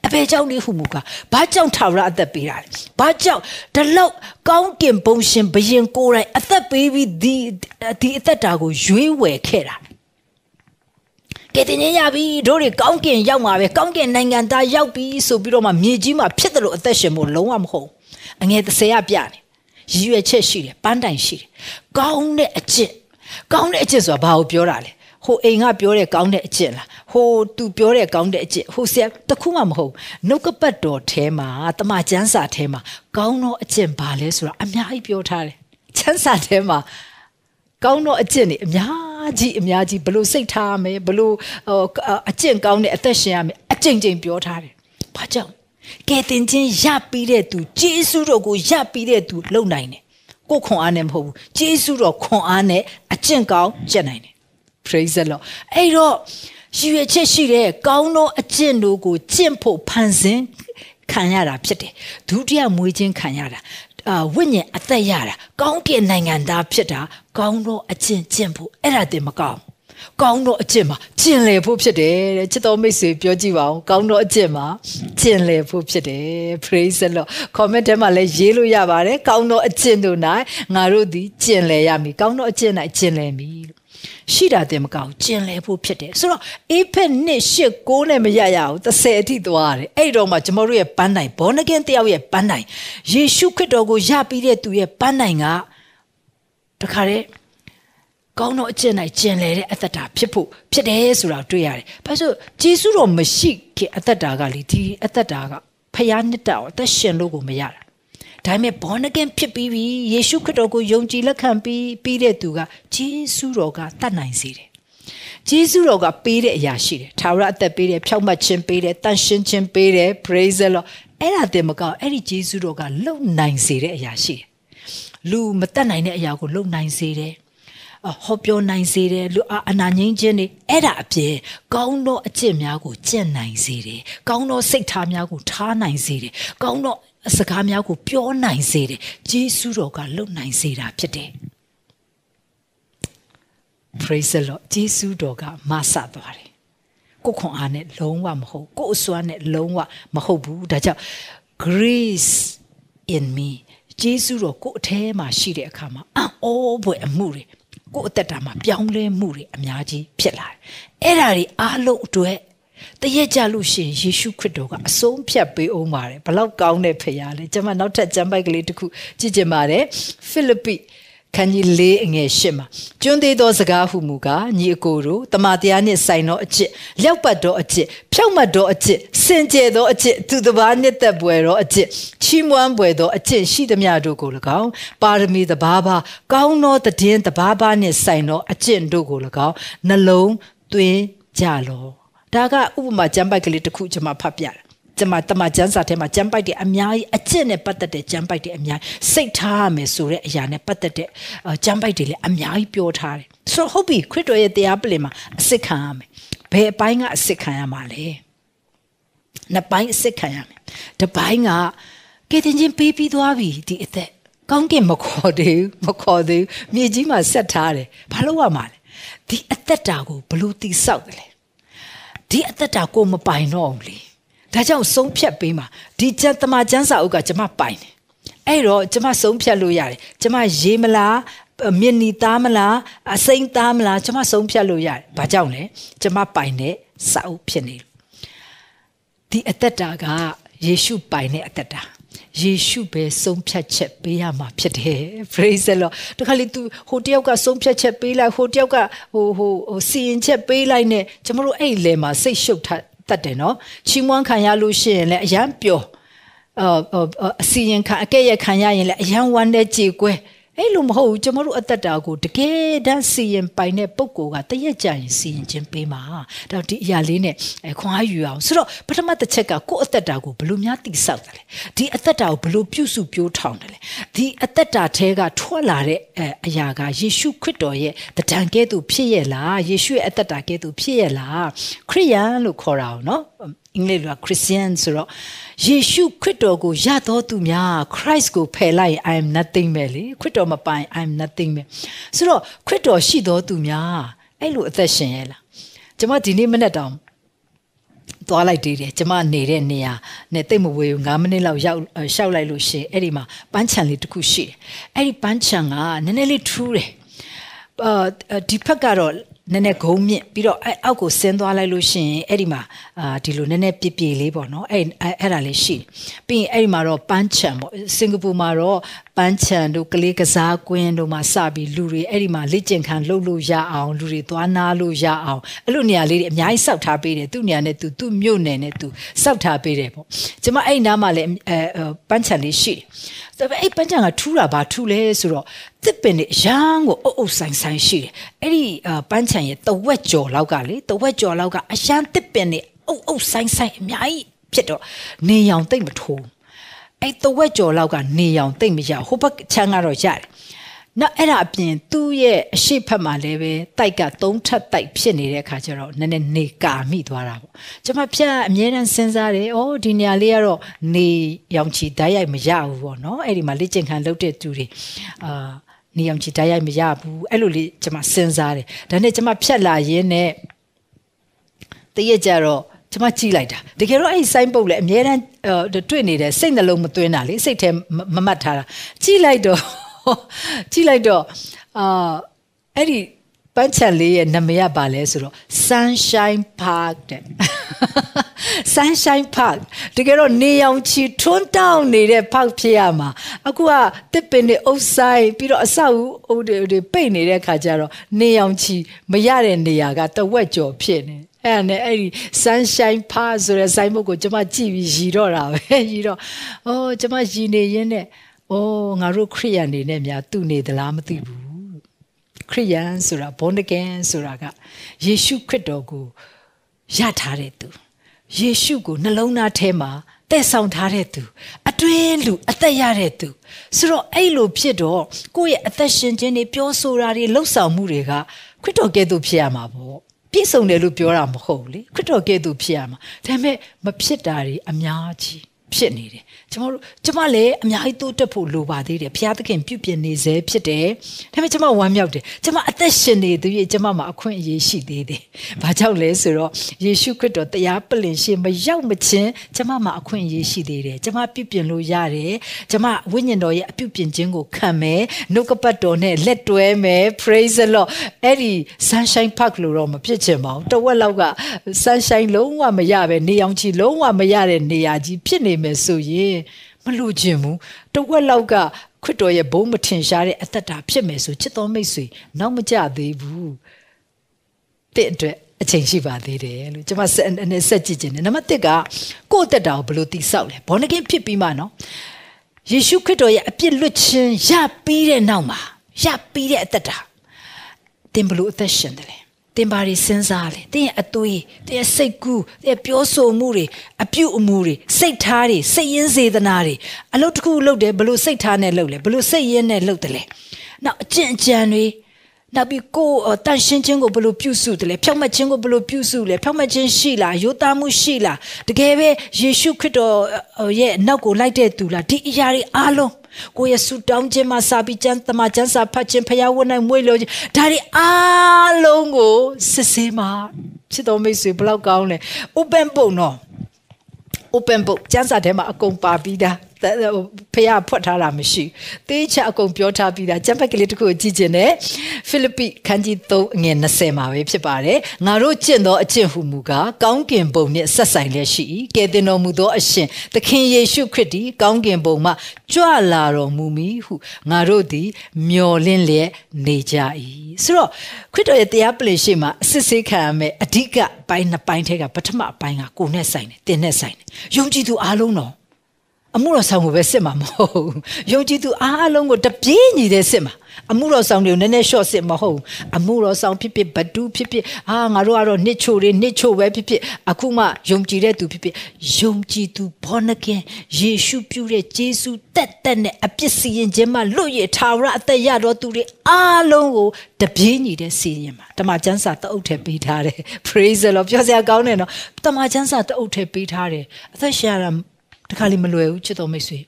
အဘယ်ကြောင့်လဲဟုမူကားဘာကြောင့်ထာဝရအသက်ပေးတာလဲဘာကြောင့်ဒီလောက်ကောင်းကင်ဘုံရှင်ဘယင်ကိုယ်တိုင်အသက်ပေးပြီးဒီဒီအသက်တာကိုရွေးဝယ်ခဲ့တာ ကဲတင်ရပြီတို့တွေကောင်းကင်ရောက်မှာပဲကောင်းကင်နိုင်ငံသားရောက်ပြီဆိုပြီးတော့မှမြေကြီးမှာဖြစ်တယ်လို့အသက်ရှင်ဖို့လုံးဝမဟုတ်အငယ်30ရပြတယ်ရည်ရွယ်ချက်ရှိတယ်ပန်းတိုင်ရှိတယ်ကောင်းတဲ့အကျင့်ကောင်းတဲ့အကျင့်ဆိုတာဘာကိုပြောတာလဲဟိုအိမ်ကပြောတဲ့ကောင်းတဲ့အကျင့်လားဟိုသူပြောတဲ့ကောင်းတဲ့အကျင့်ဟိုဆရာတခုမှမဟုတ်နှုတ်ကပတ်တော်ထဲမှာတမချန်းစာထဲမှာကောင်းသောအကျင့်ဘာလဲဆိုတာအများကြီးပြောထားတယ်ချန်းစာထဲမှာ ကောင်းသောအကျင့်တွေအများကြီးအများကြီးဘလို့စိတ်ထားရမယ်ဘလို့အကျင့်ကောင်းတဲ့အသက်ရှင်ရမယ်အကျင့်ချင်းပြောထားတယ်။ဘာကြောင့်ကဲတင်ချင်းရပြီးတဲ့သူဂျေစုတော်ကိုရပြီးတဲ့သူလုံနိုင်တယ်။ကိုခွန်အားနဲ့မဟုတ်ဘူး။ဂျေစုတော်ခွန်အားနဲ့အကျင့်ကောင်းကျင့်နိုင်တယ်။ praise the lord အဲ့တော့ရည်ရွယ်ချက်ရှိတဲ့ကောင်းသောအကျင့်တို့ကိုကျင့်ဖို့ဖန်ဆင်းခံရတာဖြစ်တယ်ဒုတိယမွေးခြင်းခံရတာ အာဝိညာဉ်အသက်ရတာကောင်းကင်နိုင်ငံသားဖြစ်တာကောင်းသောအကျင့်ကျင့်ဖို့အဲ့ဒါတင်မကောင်းကောင်းသောအကျင့်မှာကျင့်လည်ဖို့ဖြစ်တယ်တဲ့ချစ်တော်မိတ်ဆွေပြောကြည့်ပါဦးကောင်းသောအကျင့်မှာကျင့်လည်ဖို့ဖြစ်တယ် praise the lord comment ထဲမှာလည်းရေးလို့ရပါတယ်ကောင်းသောအကျင့်တို့၌ငါတို့သည်ကျင့်လည်ရမည်ကောင်းသောအကျင့်၌ကျင့်လည်မည်လို့ ရှိတာတင်မကောင်းကျင်လဲဖို့ဖြစ်တယ်ဆိုတော့အေဖက်နှစ်ရှစ်ကိုနဲ့မရရဘူး30အထိသွားရတယ်အဲ့တော့မှကျွန်တော်တို့ရဲ့ပန်းတိုင်ဘောနကင်တယောက်ရဲ့ပန်းတိုင်ယေရှုခရစ်တော်ကိုယပြီးတဲ့သူရဲ့ပန်းတိုင်ကတခါတည်းကောင်းသောအကျင့်၌ကျင်လည်တဲ့အသက်တာဖြစ်ဖို့ဖြစ်တယ်ဆိုတာတွေ့ရတယ်။ဘာလို့ဂျေစုတော်မရှိခင်အသက်တာကလေဒီအသက်တာကဖျားနှစ်တာအသက်ရှင်လို့ကိုမရတာ။ ဒါပေမဲ့ born again ဖြစ်ပြီးပြီယေရှုခရစ်တော်ကိုယုံကြည်လက်ခံပြီးပြီးတဲ့သူကဂျေစုတော်ကတတ်နိုင်စေတယ်။ဂျေစုတော်ကပေးတဲ့အရာရှိတယ်။ထာဝရအသက်ပေးတယ်၊ဖြောက်မှတ်ခြင်းပေးတယ်၊တန်ရှင်းခြင်းပေးတယ် praise the lord အဲ့ဒါတည်းမကောက်အဲ့ဒီဂျေစုတော်ကလုံနိုင်စေတဲ့အရာရှိတယ်။လူမတတ်နိုင်တဲ့အရာကိုလုံနိုင်စေတယ်။ဟောပြောနိုင်စေတယ်လူအနာငိမ့်ခြင်းတွေအဲ့ဒါအပြင်ကောင်းသောအကျင့်များကိုကျင့်နိုင်စေတယ်ကောင်းသောစိတ်ထားများကိုထားနိုင်စေတယ်ကောင်းသော စကားများကိုပြောနိုင်စေတယ်ဂျေစုတော်ကလုပ်နိုင်စေတာဖြစ်တယ် praise the lord ဂျေစုတော်ကမဆသွားတယ်ကိုခွန်အားနဲ့လုံးဝမဟုတ်ကိုအစွမ်းနဲ့လုံးဝမဟုတ်ဘူးဒါကြောင့် grace in me ဂျေစုတော်ကိုအထဲမှာရှိတဲ့အခါမှာအော်ဘွယ်အမှုတွေကိုယ့်အသက်တာမှာပြောင်းလဲမှုတွေအများကြီးဖြစ်လာတယ်။အဲ့ဒါတွေအားလုံးအတွက် တရက်ကြလို့ရှိရင်ယေရှုခရစ်တော်ကအဆုံးဖြတ်ပေးအောင်ပါတယ်ဘလောက်ကောင်းတဲ့ဖခင်လဲကျွန်မနောက်ထပ်ကျမ်းပိုက်ကလေးတစ်ခုကြည့်ကြပါမယ်ဖိလိပ္ပိခန်းကြီး၄အငယ်၈မှာကျွန်းသေးသောစကားဟုမူကားညီအကိုတို့တမန်တရားနှင့်ဆိုင်သောအကျင့်လျောက်ပတ်သောအကျင့်ဖြောက်မှတ်သောအကျင့်စင်ကြယ်သောအကျင့်သူတစ်ပါးနှစ်သက်ပွယ်သောအကျင့်ချီးမွမ်းပွယ်သောအကျင့်ရှိသမျှတို့ကို၎င်းပါရမီတစ်ပါးပါကောင်းသောတည်င်းတစ်ပါးပါနှင့်ဆိုင်သောအကျင့်တို့ကို၎င်းနှလုံးသွင်းကြလော ဒါကဥပမာကျမ်းပိုက်ကလေးတစ်ခုကျွန်မဖတ်ပြတယ်ကျမတမကျန်းစာထဲမှာကျမ်းပိုက်တွေအများကြီးအကျင့်နဲ့ပတ်သက်တဲ့ကျမ်းပိုက်တွေအများကြီးစိတ်ထားရမယ်ဆိုတဲ့အရာနဲ့ပတ်သက်တဲ့ကျမ်းပိုက်တွေလည်းအများကြီးပြောထားတယ်ဆိုတော့ဟုတ်ပြီခရစ်တော်ရဲ့တရားပလင်မှာအစစ်ခံရမယ်ဘယ်အပိုင်းကအစစ်ခံရမှာလဲနှစ်ပိုင်းအစစ်ခံရမယ်တစ်ပိုင်းကကေတင်ချင်းပေးပြီးသွားပြီဒီအသက်ကောင်းကင်မခေါ်သေးဘူးမခေါ်သေးဘူးမြေကြီးမှာဆက်ထားတယ်ဘာလို့ရမှာလဲဒီအသက်တာကိုဘလို့တိဆောက်တယ်လဲ ဒီအသက်တာကိုမပိုင်တော့ဘူးလေဒါကြောင့်ဆုံးဖြတ်ပေးမှာဒီကျန်တမကျန်းစာအုပ်ကကျွန်မပိုင်တယ်အဲ့တော့ကျွန်မဆုံးဖြတ်လို့ရတယ်ကျွန်မရေးမလားမြင့်နီသားမလားအစိမ့်သားမလားကျွန်မဆုံးဖြတ်လို့ရတယ်ဘာကြောင့်လဲကျွန်မပိုင်တဲ့စာအုပ်ဖြစ်နေလို့ဒီအသက်တာကယေရှုပိုင်တဲ့အသက်တာ ယေရှုပဲဆုံးဖြတ်ချက်ပေးရမှာဖြစ်တယ် praise the lord တခါလေ तू ဟိုတယောက်ကဆုံးဖြတ်ချက်ပေးလိုက်ဟိုတယောက်ကဟိုဟိုဟိုစီရင်ချက်ပေးလိုက်နဲ့ကျွန်တော်တို့အဲ့လေမှာစိတ်ရှုပ်ထတတ်တယ်နော်ချီးမွမ်းခံရလို့ရှိရင်လည်းအယံပျော်အအစီရင်ခံအကဲ့ရခံရရင်လည်းအယံဝမ်းတဲ့ကြေကွဲ အဲ့လိုမဟုတ်ဘူးကျွန်တော်တို့အသက်တာကိုတကယ်တမ်းစီရင်ပိုင်တဲ့ပုံကိုကတရက်ကြရင်စီရင်ခြင်းပေးမှာဒါဒီအရာလေးနဲ့ခွန်အားယူအောင်ဆိုတော့ပထမတစ်ချက်ကကိုယ့်အသက်တာကိုဘယ်လိုများတိဆောက်တယ်လဲဒီအသက်တာကိုဘယ်လိုပြုစုပြောထောင်တယ်လဲဒီအသက်တာထဲကထွက်လာတဲ့အရာကယေရှုခရစ်တော်ရဲ့တဒံကဲ့သို့ဖြစ်ရဲ့လားယေရှုရဲ့အသက်တာကဲ့သို့ဖြစ်ရဲ့လားခရိယန်လို့ခေါ်တာနော် အင်္ဂလိပ်လို Christian ဆိုတော့ယေရှုခရစ်တော်ကိုယတော်သူများ Christ ကိုဖယ်လိုက် I am nothing ပဲလေခရစ်တော်မပိုင် I am nothing ပဲဆိုတော့ခရစ်တော်ရှိတော်သူများအဲ့လိုအသက်ရှင်ရဲ့လားကျွန်မဒီနေ့မနေ့တောင်သွားလိုက်သေးတယ်ကျမနေတဲ့နေရာနဲ့တိတ်မဝေဘူး9မိနစ်လောက်ရောက်ရှောက်လိုက်လို့ရှိရင်အဲ့ဒီမှာပန်းချံလေးတစ်ခုရှိတယ်အဲ့ဒီပန်းချံကနည်းနည်းလေးထူးတယ်အာဒီဖက်ကတော့ နည်းနည်းဂုံမြင့်ပြီးတော့အဲ့အောက်ကိုဆင်းသွားလိုက်လို့ရှိရင်အဲ့ဒီမှာအာဒီလိုနည်းနည်းပြပြလေးပေါ့နော်အဲ့အဲ့ဒါလေးရှိပြီးရင်အဲ့ဒီမှာတော့ပန်းချံပေါ့စင်ကာပူမှာတော့ပန်းချံတို့ကလေးကစားကွင်းတို့မှာစပြီးလူတွေအဲ့ဒီမှာလက်ကျင်ခံလှုပ်လို့ရအောင်လူတွေသွားနာလို့ရအောင်အဲ့လိုနေရာလေးတွေအများကြီးစောက်ထားပေးတယ်သူ့နေရာနဲ့သူသူ့မြို့နယ်နဲ့သူစောက်ထားပေးတယ်ပေါ့ကျွန်မအဲ့နားမှာလည်းအဲပန်းချံလေးရှိတယ်ဆိုတော့အဲ့ပန်းချံကထူးတာဘာထူးလဲဆိုတော့တစ်ပင်နဲ့ရမ်းကိုအုပ်အုပ်ဆိုင်ဆိုင်ရှိတယ်အဲ့ဒီပန်းချံရဲ့တဝက်ကျော်လောက်ကလေတဝက်ကျော်လောက်ကအရန်တစ်ပင်နဲ့အုပ်အုပ်ဆိုင်ဆိုင်အများကြီးဖြစ်တော့နေရောင်တိတ်မထိုးအဲ့တဝက်ကျော်လောက်ကနေရောင်တိတ်မရဟိုဘက်ချမ်းကတော့ရတယ် နောက်အဲ့ဒါအပြင်သူ့ရဲ့အရှိဖက်မှာလည်းပဲတိုက်ကသုံးထပ်တိုက်ဖြစ်နေတဲ့အခါကျတော့နည်းနည်းနေကာမိသွားတာပေါ့ကျွန်မဖြတ်အမြဲတမ်းစဉ်းစားတယ်ဩဒီနေရာလေးကတော့နေရောင်ချီဓာတ်ရိုက်မရဘူးပေါ့နော်အဲ့ဒီမှာလေ့ကျင့်ခံလုပ်တဲ့သူတွေအာနေအောင်ချီဓာတ်ရိုက်မရဘူးအဲ့လိုလေးကျွန်မစဉ်းစားတယ်ဒါနဲ့ကျွန်မဖြတ်လာရင်းနဲ့တရက်ကြတော့ကျွန်မကြည့်လိုက်တာတကယ်တော့အဲ့ဒီစိုင်းပုတ်လည်းအများတန်းတွေ့နေတယ်စိတ်နှလုံးမသွင်းတာလေစိတ်ထဲမမှတ်ထားတာကြည့်လိုက်တော့ ကြည့်လိုက်တော့အာအဲ့ဒီပန်းချန်လေးရဲ့နာမည်ကဘာလဲဆိုတော့ Sunshine Park တဲ့ Sunshine Park တကယ်တော့နေရောင်ချီထွန်းတောင်းနေတဲ့ park ဖြစ်ရမှာအခုကတစ်ပင်တွေအုပ်ဆိုင်ပြီးတော့အဆောက်အဦတွေတွေပိတ်နေတဲ့ခါကျတော့နေရောင်ချီမရတဲ့နေရာကတဝက်ကျော်ဖြစ်နေအဲ့ဒါနဲ့အဲ့ဒီ sunshine park ဆိုတဲ့စိုင်းမုတ်ကိုကျွန်မကြည့်ပြီးရည်တော့တာပဲရည်တော့အော်ကျွန်မရည်နေရင်းနဲ့ အော်ငါတို့ခရိယန်နေနဲ့များသူ့နေသလားမသိဘူးခရိယန်ဆိုတာ born again ဆိုတာကယေရှုခရစ်တော်ကိုရထားတဲ့သူယေရှုကိုနှလုံးသားထဲမှာတည်ဆောင်ထားတဲ့သူ အတွင်းလူအသက်ရတဲ့သူဆိုတော့အဲ့လိုဖြစ်တော့ကိုယ့်ရဲ့အသက်ရှင်ခြင်းတွေပြောဆိုတာတွေလှုပ်ဆောင်မှုတွေကခရစ်တော်ကဲ့သို့ဖြစ်ရမှာပေါ့ပြည့်စုံတယ်လို့ပြောတာမဟုတ်လေခရစ်တော်ကဲ့သို့ဖြစ်ရမှာဒါပေမဲ့မဖြစ်တာတွေအများကြီး ဖြစ်နေတယ်ကျမတို့ကျမလည်းအများကြီးတိုးတက်ဖို့လိုပါသေးတယ်ဘုရားသခင်ပြုပြင်နေစေဖြစ်တယ်ဒါပေမဲ့ကျမဝမ်းမြောက်တယ်ကျမအသက်ရှင်နေသူရဲ့ကျမမှာအခွင့်အရေးရှိသေးတယ်ဘာကြောင့်လဲဆိုတော့ယေရှုခရစ်တော်တရားပလင်ရှင်မရောက်မချင်းကျမမှာအခွင့်အရေးရှိသေးတယ်ကျမပြုပြင်လို့ရတယ်ကျမဝိညာဉ်တော်ရဲ့အပြုပြင်ခြင်းကိုခံမယ်နှုတ်ကပတ်တော်နဲ့လက်တွဲမယ် praise the lord အဲ့ဒီ sunshine park လို့တော့မဖြစ်ချင်ပါဘူးတဝက်လောက်က sunshine လုံးဝမရပဲနေအောင်ချီလုံးဝမရတဲ့နေရာကြီးဖြစ်နေမယ်ဆိုရင်မလို့ခြင်းဘူးတဝက်လောက်ကခရစ်တော်ရဲ့ဘုံမထင်ရှားတဲ့အသက်တာဖြစ်မယ်ဆိုချစ်တော်မိတ်ဆွေနောက်မကြသေးဘူးတဲ့အတွက်အချိန်ရှိပါသေးတယ်လို့ကျွန်မဆက်အနေဆက်ကြည့်ခြင်းနဲ့နံပါတ်1ကကိုယ့်အသက်တာကိုဘယ်လိုတည်ဆောက်လဲဘောနကင်ဖြစ်ပြီးမှနော်ယေရှုခရစ်တော်ရဲ့အပြစ်လွတ်ခြင်းရပြီးတဲ့နောက်မှာရပြီးတဲ့အသက်တာသင်ဘယ်လိုအသက်ရှင်တယ်လဲ သင်ဘာတွေစဉ်းစားလဲသင်ရဲ့အသွေးသင်ရဲ့စိတ်ကူးသင်ရဲ့ပြောဆိုမှုတွေအပြုအမူတွေစိတ်ထားတွေစိတ်ရင်းစေတနာတွေအလုပ်တစ်ခုလုပ်တယ်ဘယ်လိုစိတ်ထားနဲ့လုပ်လဲဘယ်လိုစိတ်ရင်းနဲ့လုပ်တယ်လဲနောက်အကျင့်အကြံတွေ နောက်ပြီးကိုယ်တန်ရှင်းခြင်းကိုဘယ်လိုပြုစုတယ်လဲဖြောင့်မတ်ခြင်းကိုဘယ်လိုပြုစုလဲဖြောင့်မတ်ခြင်းရှိလားယိုသားမှုရှိလားတကယ်ပဲယေရှုခရစ်တော်ရဲ့နောက်ကိုလိုက်တဲ့သူလားဒီအရာတွေအားလုံးကိုယ့်ရဲ့ဆူတောင်းခြင်းမှာစာပြီးကျမ်းတမကျမ်းစာဖတ်ခြင်းဖျားဝတ်နိုင်မွေးလို့ခြင်းဒါတွေအားလုံးကိုစစ်ဆေးမှာချစ်တော်မိတ်ဆွေဘလောက်ကောင်းလဲ open book နော် open book ကျမ်းစာထဲမှာအကုန်ပါပြီးသား ဖះဖွက်ထားတာမရှိသေချာအကုန်ပြောထားပြီးသားကျမ်းဖက်ကလေးတစ်ခုကိုကြည့်ခြင်းနဲ့ဖိလိပ္ပိခန်းကြီး3အငယ်20မှာပဲဖြစ်ပါတယ်ငါတို့ကျင့်သောအကျင့်ဟုမူကားကောင်းကင်ဘုံနှင့်ဆက်ဆိုင်လျက်ရှိ၏ကယ်တင်တော်မူသောအရှင်သခင်ယေရှုခရစ်သည်ကောင်းကင်ဘုံမှကြွလာတော်မူမည်ဟုငါတို့သည်မျှော်လင့်လျက်နေကြ၏ဆိုတော့ခရစ်တော်ရဲ့တရားပလင်ရှိမှာအစစ်ဆေးခံရမယ်အဓိကပိုင်းနှစ်ပိုင်းထဲကပထမအပိုင်းကကိုယ်နဲ့ဆိုင်တယ်တင်နဲ့ဆိုင်တယ်ယုံကြည်သူအားလုံးတော့ အမှုတော်ဆောင်ကိုပဲစစ်မှာမဟုတ်ဘူးယုံကြည်သူအားလုံးကိုတပြေးညီတဲ့စစ်မှာအမှုတော်ဆောင်တွေကိုနည်းနည်း short စစ်မဟုတ်ဘူးအမှုတော်ဆောင်ဖြစ်ဖြစ်ဘဒူးဖြစ်ဖြစ်အာငါတို့ကတော့နှစ်ချိုတွေနှစ်ချိုပဲဖြစ်ဖြစ်အခုမှယုံကြည်တဲ့သူဖြစ်ဖြစ်ယုံကြည်သူ born again ယေရှုပြုတဲ့ဂျေစုတက်တက်နဲ့အပြစ်စီရင်ခြင်းမှလွတ်ရထာဝရအသက်ရတော်သူတွေအားလုံးကိုတပြေးညီတဲ့စီရင်မှာတမန်ကျမ်းစာတအုပ်ထဲပေးထားတယ် praise the lord ပြောစရာကောင်းတယ်နော်တမန်ကျမ်းစာတအုပ်ထဲပေးထားတယ်အသက်ရှင်ရတာ တခါလေးမလွယ်ဘူးချစ်တော်မိတ်ဆွေ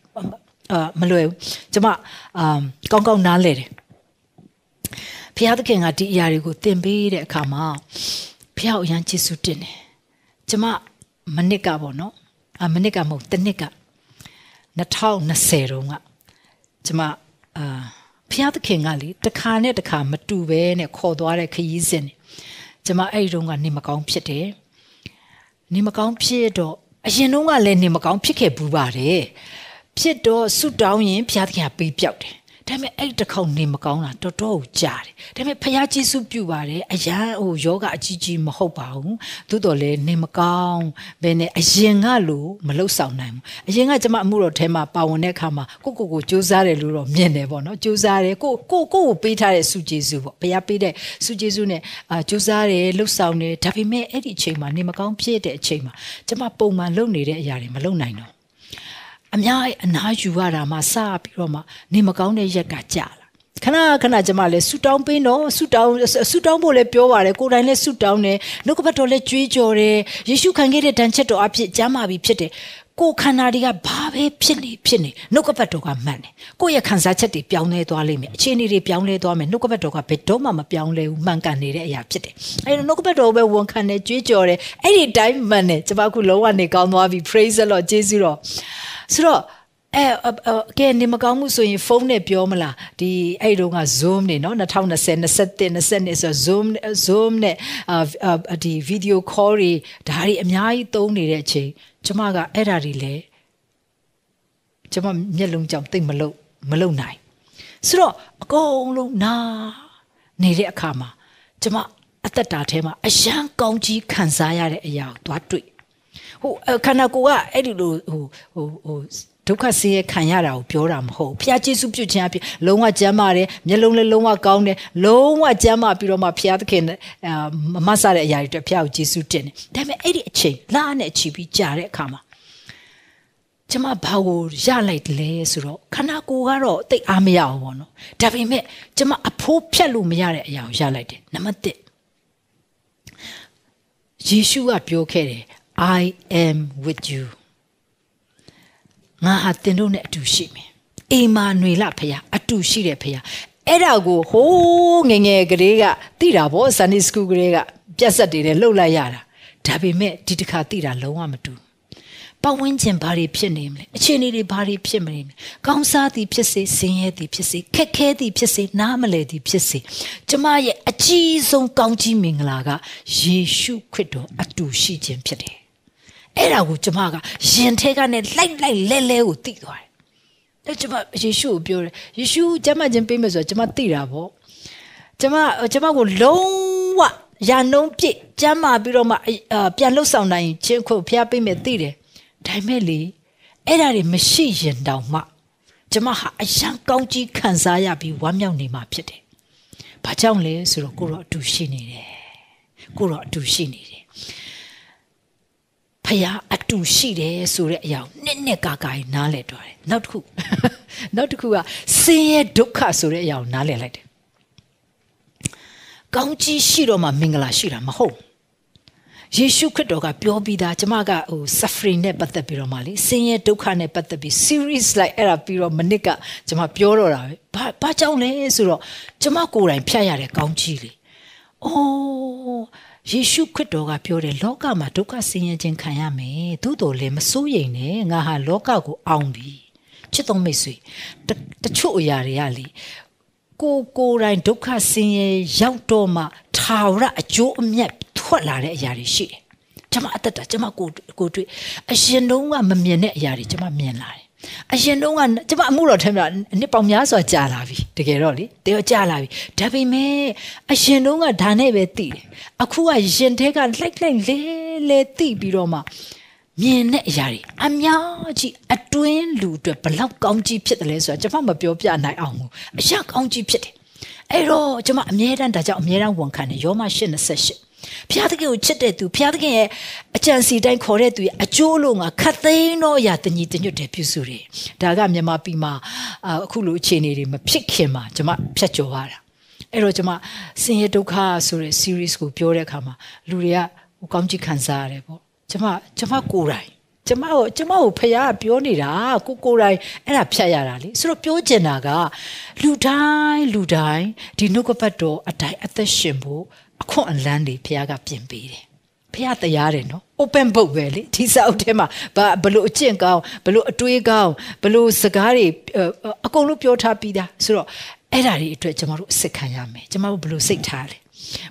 အာမလွယ်ဘူးကျမအာကောင်းကောင်းနားလဲတယ်ဖျားသခင်ကဒီအရာတွေကိုသင်ပေးတဲ့အခါမှာဖျားအရန်ကျေးဇူးတင်တယ်ကျမမနစ်ကပေါ့နော်အာမနစ်ကမဟုတ်တနစ်က2020တုန်းကကျမအာဖျားသခင်ကလေတခါနဲ့တခါမတူပဲနဲ့ခေါ်သွားတဲ့ခရီးစဉ်ကျမအဲ့ဒီတုန်းကနေမကောင်းဖြစ်တယ်နေမကောင်းဖြစ်တော့ အရင်တုန်းကလည်းနေမကောင်းဖြစ်ခဲ့ဘူးပါတယ်ဖြစ်တော့ဆူတောင်းရင်ဘုရားသခင်ပေးပြောက်တယ် ဒါပေမဲ့အဲ့တစ်ခေါက်နေမကောင်းတာတော်တော်ကိုကြားတယ်ဒါပေမဲ့ဖခင်ကျေးဇူးပြုပါတယ်အရန်ဟိုယောဂအကြီးကြီးမဟုတ်ပါဘူးသို့တော်လည်းနေမကောင်းဘယ်နဲ့အရင်ကလို့မလှုပ်ဆောင်နိုင်ဘူးအရင်ကကျမအမှုတော်ထဲမှာပါဝင်တဲ့အခါမှာကိုကိုကိုစူးစမ်းတယ်လို့တော့မြင်တယ်ပေါ့နော်စူးစမ်းတယ်ကိုကိုကိုကိုပေးထားတဲ့စုကျေးဇူးပေါ့ဘုရားပေးတဲ့စုကျေးဇူးနဲ့အာစူးစမ်းတယ်လှုပ်ဆောင်တယ်ဒါပေမဲ့အဲ့ဒီအချိန်မှာနေမကောင်းဖြစ်တဲ့အချိန်မှာကျမပုံမှန်လုပ်နေတဲ့အရာတွေမလုပ်နိုင်တော့ အများအနာယူရတာမှစပြီးတော့မှနေမကောင်းတဲ့ရက်ကကြာလာခဏခဏကျမလည်းဆူတောင်းပေးတော့ဆူတောင်းဆူတောင်းဖို့လည်းပြောပါတယ်ကိုယ်တိုင်လည်းဆူတောင်းတယ်နှုတ်ကပတ်တော်လည်းကြွေးကြော်တယ်ယေရှုခံခဲ့တဲ့တန်ချက်တော်အဖြစ်ကျမ်းမာပြီဖြစ်တယ်ကိုခန္ဓာတွေကဘာပဲဖြစ်နေဖြစ်နေနှုတ်ကပတ်တော်ကမှန်တယ်ကိုယ့်ရဲ့ခံစားချက်တွေပြောင်းလဲသွားလိမ့်မယ်အခြေအနေတွေပြောင်းလဲသွားမယ်နှုတ်ကပတ်တော်ကဘယ်တော့မှမပြောင်းလဲဘူးမှန်ကန်နေတဲ့အရာဖြစ်တယ်အဲဒါနှုတ်ကပတ်တော်ပဲဝန်ခံတယ်ကြွေးကြော်တယ်အဲ့ဒီတိုင်းမှန်တယ်ကျမအခုလုံးဝနေကောင်းသွားပြီ praise the lord ကျေးဇူးတော် ဆိုတော့အဲကဲနေမကောင်းမှုဆိုရင်ဖုန်းနဲ့ပြောမလားဒီအဲ့တုန်းက Zoom နေနော်2020 21 22ဆို Zoom Zoom နဲ့အာဒီ video call တွေဒါတွေအများကြီးသုံးနေတဲ့အချိန်ကျမကအဲ့ဒါတွေလဲကျမမျက်လုံးကြောင့်တိတ်မလုံမလုံနိုင်ဆိုတော့အကုန်လုံးနာနေတဲ့အခါမှာကျမအသက်တာထဲမှာအယံကောင်းကြီးခံစားရတဲ့အရာကိုသွားတွေ့ ဟိုခန္ဓာကိုယ်ကအဲ့ဒီလိုဟိုဟိုဟိုဒုက္ခဆင်းရဲခံရတာကိုပြောတာမဟုတ်ဘုရားကျေးဇူးပြုခြင်းအပြင်လုံးဝကျမ်းမာတယ်မျက်လုံးလည်းလုံးဝကောင်းတယ်လုံးဝကျမ်းမာပြီးတော့မှဘုရားသခင်မမဆတဲ့အရာတွေအတွက်ဘုရားကိုကျေးဇူးတင်တယ်ဒါပေမဲ့အဲ့ဒီအချိန်လာနဲ့ချီပြီးကြာတဲ့အခါမှာကျမဘာကိုရလိုက်တယ်လဲဆိုတော့ခန္ဓာကိုယ်ကတော့တိတ်အားမရအောင်ပေါ့နော်ဒါပေမဲ့ကျမအဖိုးဖြတ်လို့မရတဲ့အရာကိုရလိုက်တယ်နံပါတ်1ယေရှုကပြောခဲ့တယ် I am with you ငါဟာသင်တို့နဲ့အတူရှိမယ်အေမာနွေလဖခင်အတူရှိတယ်ဖခင်အဲ့ဒါကိုဟိုးငငယ်ကလေးကသိတာဗော Sunday School ကလေးကပြက်ဆက်တွေနဲ့လှုပ်လိုက်ရတာဒါပေမဲ့ဒီတစ်ခါသိတာလုံးဝမတူပတ်ဝန်းကျင်ဘာတွေဖြစ်နေမလဲအခြေအနေတွေဘာတွေဖြစ်မလဲကောင်းစားသည်ဖြစ်စေဆင်းရဲသည်ဖြစ်စေခက်ခဲသည်ဖြစ်စေနားမလည်သည်ဖြစ်စေကျမရဲ့အကြီးဆုံးကောင်းကြီးမင်္ဂလာကယေရှုခရစ်တော်အတူရှိခြင်းဖြစ်တယ် အဲ့ဒါကိုကျမကယင်ထဲကနေလိုက်လိုက်လဲလဲကိုသိသွားတယ်။အဲ့ကျမယေရှုကိုပြောတယ်ယေရှုကျမချင်းပေးမယ်ဆိုတော့ကျမသိတာပေါ့။ကျမကျမကိုလုံးဝရာနှုံးပြည့်ကျမ်းမာပြီးတော့မှပြန်လှုပ်ဆောင်နိုင်ခြင်းခုဖျားပေးမယ်သိတယ်။ဒါပေမဲ့လေအဲ့ဒါတွေမရှိရင်တောင်မှကျမဟာအယံကောင်းကြီးခံစားရပြီးဝမ်းမြောက်နေမှာဖြစ်တယ်။ဘာကြောင့်လဲဆိုတော့ကိုတော့အတူရှိနေတယ်။ကိုတော့အတူရှိနေတယ် ဖះအတူရှိတယ်ဆိုတဲ့အရာနှစ်နှစ်ကာကာနားလည်တော့တယ်နောက်တစ်ခုနောက်တစ်ခုကဆင်းရဲဒုက္ခဆိုတဲ့အရာကိုနားလည်လိုက်တယ်ကောင်းကြီးရှိတော့မှမင်္ဂလာရှိတာမဟုတ်ယေရှုခရစ်တော်ကပြောပြီးသားကျမကဟို suffering နဲ့ပတ်သက်ပြီးတော့မှလေဆင်းရဲဒုက္ခနဲ့ပတ်သက်ပြီး series like အဲ့ဒါပြီးတော့မနစ်ကကျမပြောတော့တာပဲဘာဘာကြောင့်လဲဆိုတော့ကျမကိုယ်တိုင်ဖြတ်ရတဲ့ကောင်းကြီးလေအော် ယေရှုခရစ်တော်ကပြောတယ်လောကမှာဒုက္ခဆင်းရဲခြင်းခံရမယ်သို့တော်လည်းမစိုးရိမ်နဲ့ငါဟာလောကကိုအောင်ပြီချစ်တော်မိတ်ဆွေတချို့အရာတွေကလေကိုကိုယ်တိုင်ဒုက္ခဆင်းရဲရောက်တော့မှထာဝရအကျိုးအမြတ်ထွက်လာတဲ့အရာတွေရှိတယ်ကျွန်မအသက်တာကျွန်မကိုကိုတွေ့အရင်တုန်းကမမြင်တဲ့အရာတွေကျွန်မမြင်လာတယ် အရင်တုန်းကကျမအမှုတော်ထဲမှာနှစ်ပေါင်များစွာကြာလာပြီတကယ်တော့လေတကယ်ကြာလာပြီဒါပေမဲ့အရင်တုန်းကဒါနဲ့ပဲသိတယ်အခုကရင်ထဲကလိုက်လိုက်လဲလဲသိပြီးတော့မှမြင်တဲ့အရာတွေအများကြီးအတွင်းလူအတွက်ဘလောက်ကောင်းကြီးဖြစ်တယ်လဲဆိုတာကျွန်မမပြောပြနိုင်အောင်ဘူးအရာကောင်းကြီးဖြစ်တယ်အဲ့တော့ကျွန်မအမြဲတမ်းဒါကြောင့်အမြဲတမ်းဝန်ခံတယ်ယောမ8:28 ဘုရားသခင်ကိုချစ်တဲ့သူဘုရားသခင်ရဲ့အကြံစီတိုင်းခေါ်တဲ့သူရဲ့အကျိုးလို့ငါခတ်သိမ်းတော့ရာတညီတညွတ်တယ်ပြုစုတယ်ဒါကမြန်မာပြည်မှာအခုလိုအခြေအနေတွေမဖြစ်ခင်မှာကျွန်မဖြတ်ကျော်ရတာအဲ့တော့ကျွန်မဆင်းရဲဒုက္ခဆိုတဲ့ series ကိုပြောတဲ့အခါမှာလူတွေကဟိုကောင်းကြီးခံစားရတယ်ပေါ့ကျွန်မကျွန်မကိုယ်တိုင်ကျမကိုကျမကိုဖခင်ကပြောနေတာကိုကိုယ်တိုင်အဲ့ဒါဖြတ်ရတာလေဆိုတော့ပြောချင်တာကလူတိုင်းလူတိုင်းဒီနှုတ်ကပတ်တော်အတိုင်းအသက်ရှင်ဖို့ အခွင့်အလန်းတွေဖခင်ကပြင်ပေးတယ်ဖះတရားတယ်နော် open book ပဲလေဒီစာအုပ်ထဲမှာဘာဘလို့အကျင့်ကောင်းဘလို့အတွေးကောင်းဘလို့စကားတွေအကုန်လုံးပြောထားပြီးသားဆိုတော့အဲ့ဓာတွေအတွက်ကျမတို့အစ်ခံရမယ်ကျမတို့ဘလို့စိတ်ထားလဲ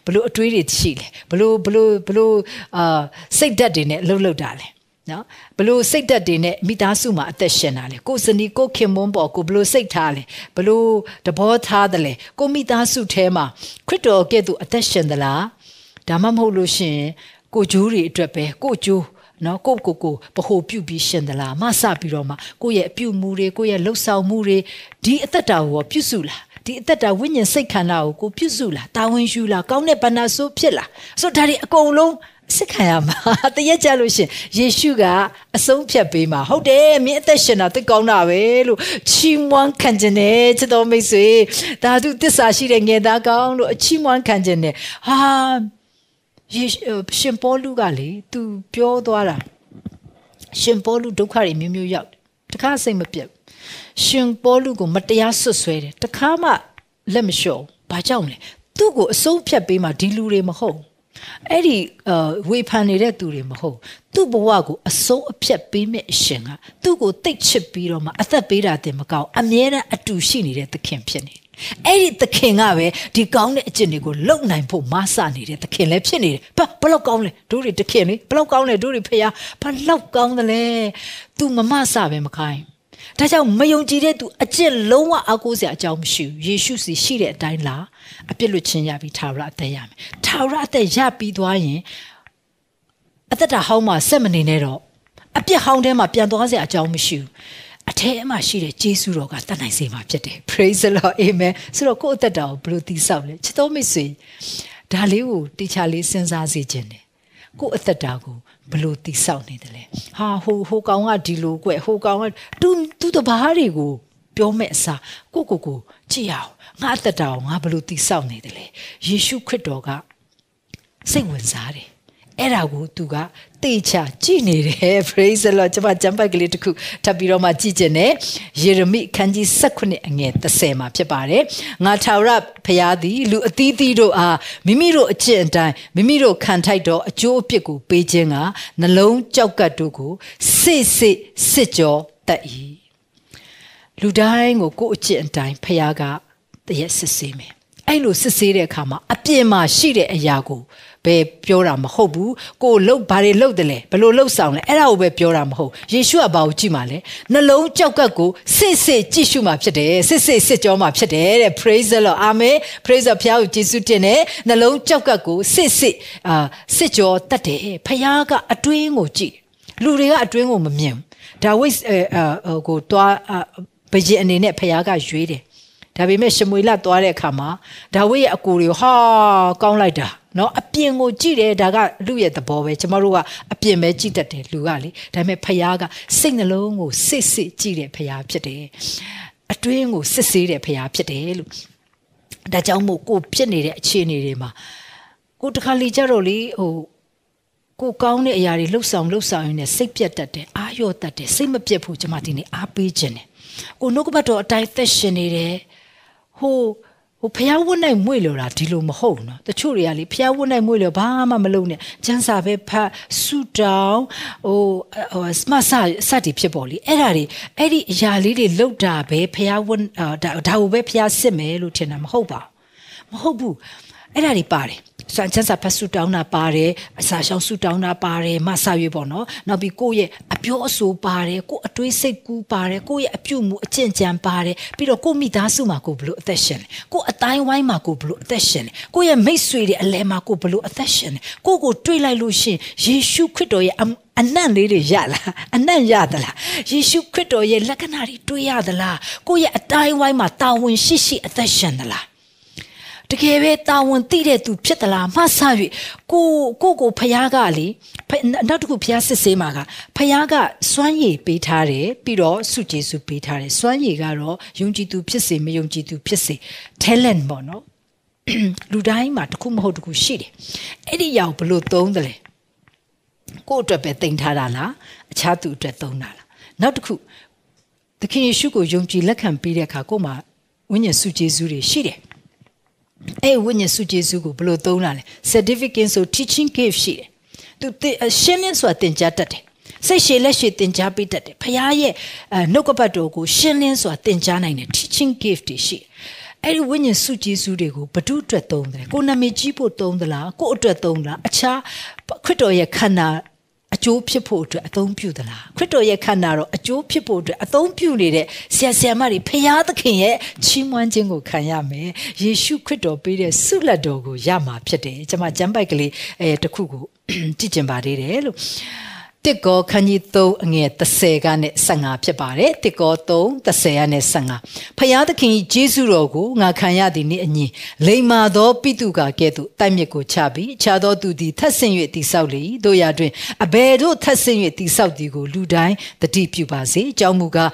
ဘလို့အတွေးတွေရှိလဲဘလို့ဘလို့ဘလို့အာစိတ်ဓာတ်တွေနဲ့အလုပ်လုပ်တာလဲ နော်ဘလို့စိတ်သက်တွေနဲ့မိသားစုမှာအသက်ရှင်တာလေကိုစနီကိုခင်မွန်းပေါ်ကိုဘလို့စိတ်ထားလဲဘလို့တဘောထားတယ်လေကိုမိသားစုထဲမှာခရစ်တော်ကဲ့သို့အသက်ရှင်သလားဒါမှမဟုတ်လို့ရှင်ကိုဂျိုးတွေအတွက်ပဲကိုဂျိုးနော်ကိုကိုကိုဗဟိုပြုတ်ပြီးရှင်သလားမဆပြီးတော့မှကိုရဲ့အပြုတ်မှုတွေကိုရဲ့လှုပ်ဆောင်မှုတွေဒီအသက်တာကိုပြုစုလားဒီအသက်တာဝိညာဉ်စိတ်ခန္ဓာကိုကိုပြုစုလားတာဝန်ယူလားကောင်းတဲ့ဗန္နာဆိုးဖြစ်လားဆိုတော့ဒါတွေအကုန်လုံး စစ်ခံရမှာတရက်ကြလို့ရှင်ယေရှုကအဆုံးဖြတ်ပေးမှာဟုတ်တယ်မင်းအသက်ရှင်တာသိကောင်းတာပဲလို့ချီးမွမ်းခံခြင်းနဲ့ချစ်တော်မိတ်ဆွေဒါသူတစ္ဆာရှိတဲ့ငယ်သားကောင်းလို့အချီးမွမ်းခံခြင်းနဲ့ဟာယေရှင်ပေါလုကလေသူပြောသွားတာရှင်ပေါလုဒုက္ခတွေမျိုးမျိုးရောက်တခါစိတ်မပြတ်ရှင်ပေါလုကိုမတရားဆွတ်ဆွဲတယ်တခါမှလက်မလျှော့ဘာကြောင့်လဲသူ့ကိုအဆုံးဖြတ်ပေးမှဒီလူတွေမဟုတ် အဲ့ဒီဝေဖန်နေတဲ့သူတွေမဟုတ်သူ့ဘဝကိုအစိုးအဖြတ်ပေးမဲ့အရှင်ကသူ့ကိုတိတ်ချစ်ပြီးတော့မှအသက်ပေးတာတင်မကောက်အမြဲတမ်းအတူရှိနေတဲ့သခင်ဖြစ်နေအဲ့ဒီသခင်ကပဲဒီကောင်းတဲ့အကျင့်တွေကိုလုံနိုင်ဖို့မဆနေတဲ့သခင်လည်းဖြစ်နေတယ်ဘာဘလောက်ကောင်းလဲတို့တွေသခင်လေဘလောက်ကောင်းလဲတို့တွေဖះဘလောက်ကောင်းသလဲ तू မမဆပဲမခိုင်း ဒါကြောင့်မယုံကြည်တဲ့သူအကျင့်လုံးဝအကိုးစရာအကြောင်းမရှိဘူးယေရှုစီရှိတဲ့အတိုင်းလာအပြစ်လွတ်ခြင်းရပြီးထာဝရအသက်ရမယ်ထာဝရအသက်ရပြီးသွားရင်အသက်တာဟောင်းမှာဆက်မနေနဲ့တော့အပြစ်ဟောင်းထဲမှာပြန်သွားစရာအကြောင်းမရှိဘူးအထဲမှာရှိတဲ့ဂျေစုတော်ကတတ်နိုင်စေမှာဖြစ်တယ် praise the lord amen ဆိုတော့ကိုယ့်အသက်တာကိုဘယ်လိုတည်ဆောက်လဲချစ်တော်မိတ်ဆွေဒါလေးကိုတေချာလေးစဉ်းစားစေခြင်းတယ်ကိုယ့်အသက်တာကို ဘလို့တိဆောက်နေတယ်လဲဟာဟိုဟိုကောင်ကဒီလိုကွဟိုကောင်ကတူတူတဘာတွေကိုပြောမဲ့အစားကိုကိုကိုကြည့်ရအောင်ငါအသက်တာကိုငါဘလို့တိဆောက်နေတယ်လဲယေရှုခရစ်တော်ကစိတ်ဝင်စားတယ်အဲ့ဒါကိုသူက တေချာကြည်နေတယ် praise the lord ကျွန်မဂျမ်ပိုက်ကလေးတစ်ခုထပ်ပြီးတော့မှကြည်ကျင်တယ်ယေရမိခန်းကြီး16အငယ်30မှာဖြစ်ပါတယ်ငါထာဝရဘုရားသည်လူအသီးသီးတို့အားမိမိတို့အကျင့်အတိုင်းမိမိတို့ခံထိုက်သောအကျိုးအပြစ်ကိုပေးခြင်းကနှလုံးကြောက်ကပ်တို့ကိုစိတ်စိတ်စစ်ကြောတတ်၏လူတိုင်းကိုကိုယ်အကျင့်အတိုင်းဘုရားကတရက်စစ်ဆေးမယ် အဲ့လိုစစ်ဆေးတဲ့အခါမှာအပြစ်မှာရှိတဲ့အရာကိုဘယ်ပြောတာမဟုတ်ဘူးကိုလှုပ်ဘာတွေလှုပ်တယ်လဲဘယ်လိုလှုပ်ဆောင်လဲအဲ့ဒါကိုပဲပြောတာမဟုတ်ယေရှုကဘာကိုကြည့်မှာလဲနှလုံးကြောက်ကပ်ကိုစစ်စစ်ကြည့်ရှုမှာဖြစ်တယ်စစ်စစ်စစ်ကြောမှာဖြစ်တယ်တဲ့ praise the lord amen praise the ဘုရားကိုယေရှုတင်တယ်နှလုံးကြောက်ကပ်ကိုစစ်စစ်အာစစ်ကြောတတ်တယ်ဘုရားကအတွင်းကိုကြည့်လူတွေကအတွင်းကိုမမြင်ဒါဝိတ်အဲကိုတွားဘယင်အနေနဲ့ဘုရားကရွေးတယ် ဒါပေမဲ့ရှမွေလသွားတဲ့အခါမှာဒါဝိရဲ့အကိုတွေဟာကောင်းလိုက်တာနော်အပြင်ကိုကြည့်တယ်ဒါကလူရဲ့သဘောပဲကျမတို့ကအပြင်ပဲကြည့်တတ်တယ်လူကလေဒါပေမဲ့ဖခင်ကစိတ်နှလုံးကိုစစ်စစ်ကြည့်တယ်ဖခင်ဖြစ်တယ်အတွင်းကိုစစ်ဆေးတယ်ဖခင်ဖြစ်တယ်လို့ဒါကြောင့်မို့ကိုဖြစ်နေတဲ့အခြေအနေတွေမှာကိုတခါလေကြတော့လေဟိုကိုကောင်းတဲ့အရာတွေလှုပ်ဆောင်လှုပ်ဆောင်ရင်းနဲ့စိတ်ပြတ်တတ်တယ်အာရော့တတ်တယ်စိတ်မပြတ်ဘူးကျမဒီနေ့အားပေးခြင်းတယ်ကိုနှုတ်ကပတ်တော်အတိုင်းသက်ရှင်နေတယ် ဟိုဟိုဖျားဝတ်နိုင်မွေ့လို့တာဒီလိုမဟုတ်နော်တချို့တွေကလေဖျားဝတ်နိုင်မွေ့လို့ဘာမှမလုပ်နဲ့ကျန်းစာပဲဖတ်ဆူတောင်းဟိုဟိုစမဆစတီဖြစ်ပေါ်လေအဲ့ဒါတွေအဲ့ဒီအရာလေးတွေလောက်တာပဲဖျားဝတ်ဒါဒါကိုပဲဖျားစစ်မယ်လို့ထင်တာမဟုတ်ပါဘူးမဟုတ်ဘူးအဲ့ဒါတွေပါတယ် စံချမ်းစာဖတ်ဆူတောင်းတာပါတယ်အစာရှောင်ဆူတောင်းတာပါတယ်မဆာရွေးပေါ့နော်နောက်ပြီးကိုယ့်ရဲ့အပြောအဆိုပါတယ်ကိုယ့်အတွေးစိတ်ကူးပါတယ်ကိုယ့်ရဲ့အပြုမှုအကျင့်ကြံပါတယ်ပြီးတော့ကိုယ့်မိသားစုမှာကိုဘလို့အသက်ရှင်လဲကိုယ့်အတိုင်းဝိုင်းမှာကိုဘလို့အသက်ရှင်လဲကိုယ့်ရဲ့မိတ်ဆွေတွေအလဲမှာကိုဘလို့အသက်ရှင်လဲကိုယ့်ကိုတွေးလိုက်လို့ရှင်ယေရှုခရစ်တော်ရဲ့အနံ့လေးတွေရလားအနံ့ရသလားယေရှုခရစ်တော်ရဲ့လက္ခဏာတွေတွေ့ရသလားကိုယ့်ရဲ့အတိုင်းဝိုင်းမှာတာဝန်ရှိရှိအသက်ရှင်သလား တကယ်ပဲတာဝန်သိတဲ့သူဖြစ်သလားမှဆ၍ကိုကိုကိုဖះကလေနောက်တစ်ခုဖះစစ်ဆေးမှာကဖះကစွမ်းရည်ပေးထားတယ်ပြီးတော့စုကျေစုပေးထားတယ်စွမ်းရည်ကတော့ယုံကြည်သူဖြစ်စေမယုံကြည်သူဖြစ်စေ talent ပေါ့နော်လူတိုင်းမှာတစ်ခုမဟုတ်တစ်ခုရှိတယ်အဲ့ဒီရောက်ဘလို့သုံးတယ်လဲကိုယ့်အတွက်ပဲတင်ထားတာလားအခြားသူအတွက်သုံးတာလားနောက်တစ်ခုသခင်ယေရှုကိုယုံကြည်လက်ခံပြီးတဲ့အခါကိုယ်မှာဝိညာဉ်စုကျေစုတွေရှိတယ် အဲ့ဝိညာဉ်စုကျေစုကိုဘယ်လိုသုံးတာလဲ certificate ဆို teaching gift ရှိတယ်သူရှင်းလင်းစွာသင်ကြားတတ်တယ်စိတ်ရှည်လက်ရှည်သင်ကြားပေးတတ်တယ်ဖခင်ရဲ့နှုတ်ကပတ်တော်ကိုရှင်းလင်းစွာသင်ကြားနိုင်တယ် teaching gift တွေရှိအဲ့ဒီဝိညာဉ်စုကျေးဇူးတွေကိုဘ ᱹ အတွက်သုံးတယ်ကိုနာမည်ကြီးဖို့သုံးသလားကိုအတွက်သုံးလားအခြားခရစ်တော်ရဲ့ခန္ဓာ အကျိုးဖြစ်ဖို့အတွက်အသုံးပြုသလားခရစ်တော်ရဲ့ခန္ဓာတော့အကျိုးဖြစ်ဖို့အတွက်အသုံးပြုနေတဲ့ဆရာဆရာမတွေဖရာသခင်ရဲ့ချီးမွမ်းခြင်းကိုခံရမယ်ယေရှုခရစ်တော်ပေးတဲ့ဆုလက်တော်ကိုရမှာဖြစ်တယ်ကျွန်မကျမ်းပိုက်ကလေးအဲတခုကိုကြည့်ကျင်ပါသေးတယ်လို့ တစ်ကောခန်းကြီး3အငယ်30ကနေ15ဖြစ်ပါတယ်တစ်ကော3 30ကနေ15ဖျားသခင်ဂျေစုတော်ကိုငါခံရသည်နှင့်အညီလိမ္မာသောပိတုကာကဲ့သို့တိုက်မြစ်ကိုချပြီးခြားသောသူသည်ထက်ဆင့်၍တိဆောက်လေတို့ရာတွင်အဘယ်တို့ထက်ဆင့်၍တိဆောက်သည်ကိုလူတိုင်းတတိပြုပါစေအကြောင်းမူကား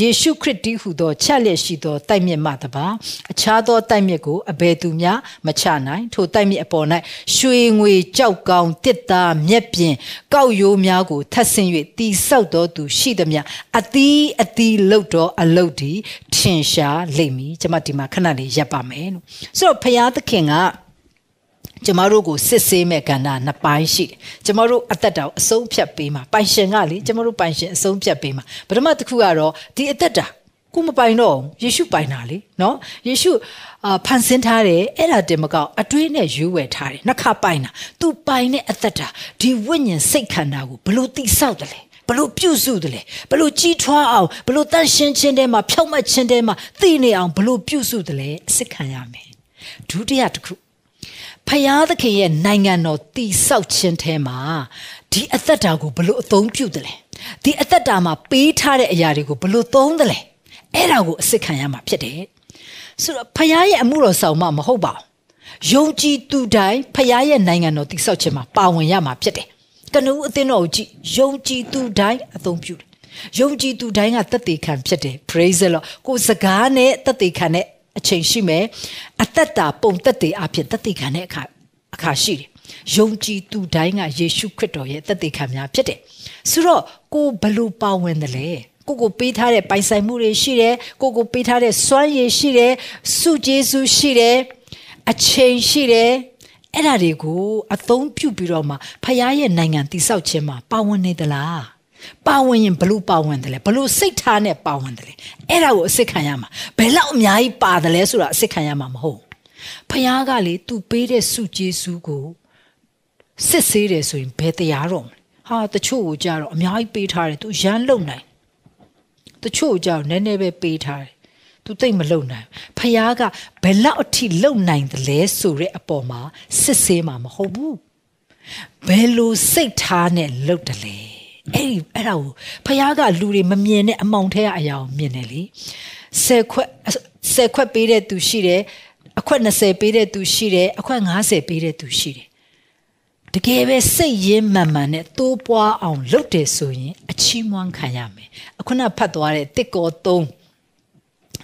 ယေရှုခရစ်တည်းဟူသောချက်လက်ရှိသောတိုက်မြစ်မှတပါအခြားသောတိုက်မြစ်ကိုအဘယ်သူမျှမချနိုင်ထိုတိုက်မြစ်အပေါ်၌ရွှေငွေကြောက်ကောင်းတစ်သားမြက်ပြင်ကောက်ရိုးများကိုထပ်ဆင့်၍တိဆောက်တော်သူရှိသမျှအသီးအသီးလှုပ်တော်အလုတ်ဒီထင်ရှားလိမ့်မည်ကျွန်မဒီမှာခဏလေးရပ်ပါမယ်လို့ဆိုတော့ဖရာသခင်ကကျမတို့ကိုစစ်ဆေးမဲ့ကဏ္ဍနှစ်ပိုင်းရှိတယ်။ကျမတို့အသက်တာကိုအဆုံးဖြတ်ပေးမှာပိုင်ရှင်ကလေကျမတို့ပိုင်ရှင်အဆုံးဖြတ်ပေးမှာပထမတစ်ခုကတော့ဒီအသက်တာ ကိုမပိုင်တော့ယေရှုပိုင်တာလေနော်ယေရှုအာဖန်ဆင်းထားတယ်အဲ့ဒါတင်မကောက်အတွေးနဲ့ရွေးဝယ်ထားတယ်နှစ်ခါပိုင်တာသူပိုင်တဲ့အသက်တာဒီဝိညာဉ်စိတ်ခန္ဓာကိုဘလို့တိဆောက်တယ်လဲဘလို့ပြုစုတယ်လဲဘလို့ကြီးထွားအောင်ဘလို့တန့်ရှင်းခြင်းတဲမှာဖြောက်မှတ်ခြင်းတဲမှာသိနေအောင်ဘလို့ပြုစုတယ်လဲအစစ်ခံရမယ်ဒုတိယတစ်ခုဖယားသခင်ရဲ့နိုင်ငံတော်တည်ဆောက်ခြင်းထဲမှာဒီအသက်တာကိုဘလို့အသုံးပြုတယ်လဲဒီအသက်တာမှာပေးထားတဲ့အရာတွေကိုဘလို့သုံးတယ်လဲ အဲ့ဒါကိုအစစ်ခံရမှာဖြစ်တယ်ဆိုတော့ဖယားရဲ့အမှုတော်ဆောင်မှမဟုတ်ပါဘူးယုံကြည်သူတိုင်းဖယားရဲ့နိုင်ငံတော်တည်ဆောက်ခြင်းမှာပါဝင်ရမှာဖြစ်တယ်ကနဦးအသင်းတော်ကိုကြည့်ယုံကြည်သူတိုင်းအသုံးပြုတယ်ယုံကြည်သူတိုင်းကတသက်ခံဖြစ်တယ် praise the lord ကိုစကားနဲ့တသက်ခံတဲ့အချိန်ရှိမယ်အသက်တာပုံသက်တည်အဖြစ်တသက်ခံတဲ့အခါအခါရှိတယ်ယုံကြည်သူတိုင်းကယေရှုခရစ်တော်ရဲ့တသက်ခံများဖြစ်တယ်ဆိုတော့ကိုဘလို့ပါဝင်တယ်လဲ ကိုကိုပေးထားတဲ့ပိုင်ဆိုင်မှုတွေရှိတယ်ကိုကိုပေးထားတဲ့စွမ်းရည်ရှိတယ်စုကျေးဇူးရှိတယ်အချိန်ရှိတယ်အဲ့ဒါတွေကိုအသုံးပြုပြီးတော့မှဖခင်ရဲ့နိုင်ငံတည်ဆောက်ခြင်းမှာပါဝင်နေသလားပါဝင်ရင်ဘလို့ပါဝင်တယ်လဲဘလို့စိတ်ထားနဲ့ပါဝင်တယ်လဲအဲ့ဒါကိုအစ်စ်ခံရမှာဘယ်လောက်အများကြီးပါတယ်လဲဆိုတာအစ်စ်ခံရမှာမဟုတ်ဖခင်ကလေသူပေးတဲ့စုကျေးဇူးကိုစစ်ဆေးတယ်ဆိုရင်ဘယ်တရားတော့မလဲဟာတချို့ကိုကြတော့အများကြီးပေးထားတယ်သူရမ်းလုံနိုင် တချို့ကြောင့်နည်းနည်းပဲပေးထားတယ်သူသိမ့်မလုံနိုင်ဖះကဘယ်လောက်အထိလုံနိုင်တယ်လဲဆိုတဲ့အပေါ်မှာစစ်ဆေးမှာမဟုတ်ဘူးဘယ်လိုစိတ်ထားနဲ့လုံတယ်လဲအဲ့ဒီအဲ့ဒါကိုဖះကလူတွေမမြင်တဲ့အမောင်ထဲကအရာကိုမြင်တယ်လေဆယ်ခွက်ဆယ်ခွက်ပေးတဲ့သူရှိတယ်အခွက်20ပေးတဲ့သူရှိတယ်အခွက်90ပေးတဲ့သူရှိတယ် တကယ်ပဲစိတ်ရင်းမှန်မှန်နဲ့တိုးပွားအောင်လုပ်တယ်ဆိုရင်အချီးမွမ်းခံရမယ်အခုနဖတ်သွားတဲ့တစ်ကော3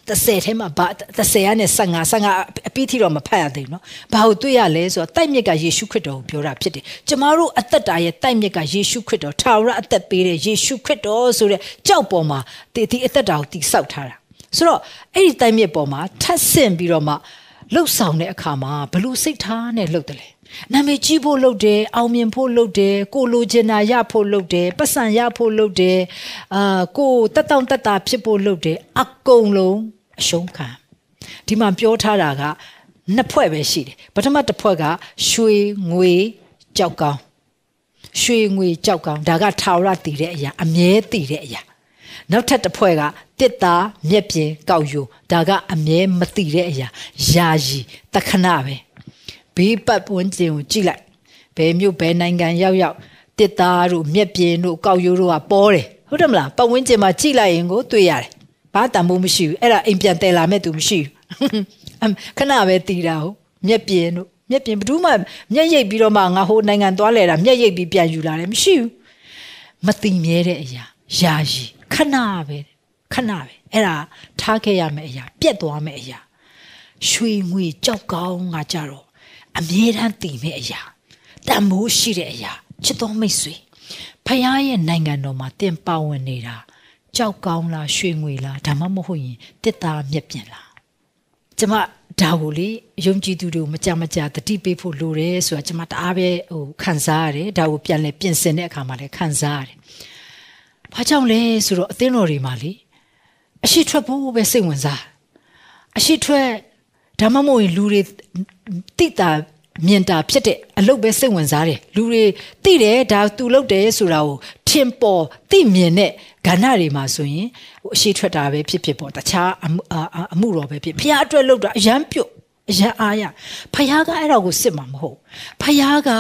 30ထဲမှာဘာ30ကနေ55 55အပြီးထိတော့မဖတ်ရသေးဘူးเนาะဘာလို့တွေ့ရလဲဆိုတော့တိုက်မြစ်ကယေရှုခရစ်တော်ကိုပြောတာဖြစ်တယ်ကျမတို့အသက်တာရဲ့တိုက်မြစ်ကယေရှုခရစ်တော်ထာဝရအသက်ပေးတဲ့ယေရှုခရစ်တော်ဆိုတဲ့ကြောက်ပေါ်မှာဒီဒီအသက်တာကိုတိဆောက်ထားတာဆိုတော့အဲ့ဒီတိုက်မြစ်ပေါ်မှာထပ်ဆင့်ပြီးတော့မှလှုပ်ဆောင်တဲ့အခါမှာဘလို့စိတ်ထားနဲ့လှုပ်တယ်လဲ နာမည်ကြီးဖို့လုပ်တယ်အောင်မြင်ဖို့လုပ်တယ်ကိုလိုချင်တာရဖို့လုပ်တယ်ပတ်စံရဖို့လုပ်တယ်အာကိုတက်တောင့်တက်တာဖြစ်ဖို့လုပ်တယ်အကုန်လုံးအရှုံးခံဒီမှာပြောထားတာကနှစ်ဖွဲ့ပဲရှိတယ်ပထမတစ်ဖွဲ့ကရွှေငွေကြောက်ကောင်းရွှေငွေကြောက်ကောင်းဒါကထာဝရတည်တဲ့အရာအမြဲတည်တဲ့အရာနောက်ထပ်တစ်ဖွဲ့ကတစ်သားမြက်ပြင်ကောက်ယူဒါကအမြဲမတည်တဲ့အရာယာယီတခဏပဲ ဘေးပတ်ဝန်းကျင်ကိုကြည့်လိုက်ဘယ်မြို့ဘယ်နိုင်ငံရောက်ရောက်တစ်သားတို့မြက်ပြင်းတို့ကောက်ရိုးတို့ကပေါ်တယ်ဟုတ်တယ်မလားပတ်ဝန်းကျင်မှာကြည့်လိုက်ရင်ကိုတွေ့ရတယ်ဘာတန်ဖို့မရှိဘူးအဲ့ဒါအိမ်ပြန်တယ်လာမဲ့သူမရှိဘူးခဏပဲတီးတာဟုတ်မြက်ပြင်းတို့မြက်ပြင်းဘယ်သူမှမျက်ရိပ်ပြီးတော့မှငါဟိုနိုင်ငံသွားလဲတာမျက်ရိပ်ပြီးပြန်ယူလာတယ်မရှိဘူးမတိမြဲတဲ့အရာယာယီခဏပဲခဏပဲအဲ့ဒါထားခဲ့ရမယ့်အရာပြက်သွားမယ့်အရာရွှေငွေကြောက်ကောင်းကကြတော့ အမြဲတမ်းတည်မဲ့အရာတန်မိုးရှိတဲ့အရာချစ်တော်မိတ်ဆွေဖခင်ရဲ့နိုင်ငံတော်မှာတင်ပါဝင်နေတာကြောက်ကောင်းလားရွှေငွေလားဒါမှမဟုတ်ရင်တစ်သားမြက်ပြင်လားကျမဒါကိုလေယုံကြည်သူတွေကိုမကြမကြတတိပေးဖို့လိုတယ်ဆိုတာကျမတအားပဲဟိုခံစားရတယ်ဒါကိုပြန်လဲပြင်ဆင်တဲ့အခါမှာလည်းခံစားရတယ်။ဘာကြောင့်လဲဆိုတော့အသင်းတော်တွေမှာလေအရှိထွက်ဖို့ပဲစိတ်ဝင်စားအရှိထွက် ဒါမှမဟုတ်ရင်လူတွေတိတာမြင်တာဖြစ်တဲ့အလုပ်ပဲစိတ်ဝင်စားတယ်လူတွေသိတယ်ဒါသူလုပ်တယ်ဆိုတာကိုထင်ပေါ်သိမြင်တဲ့ကဏ္ဍတွေမှာဆိုရင်ဟိုအရှိထွက်တာပဲဖြစ်ဖြစ်ပေါ့တခြားအမှုတော်ပဲဖြစ်ဖះအတွက်လုပ်တာအရန်ပြုတ် အရန်အားရဖះကအဲ့တော့ကိုစစ်မှာမဟုတ်ဖះက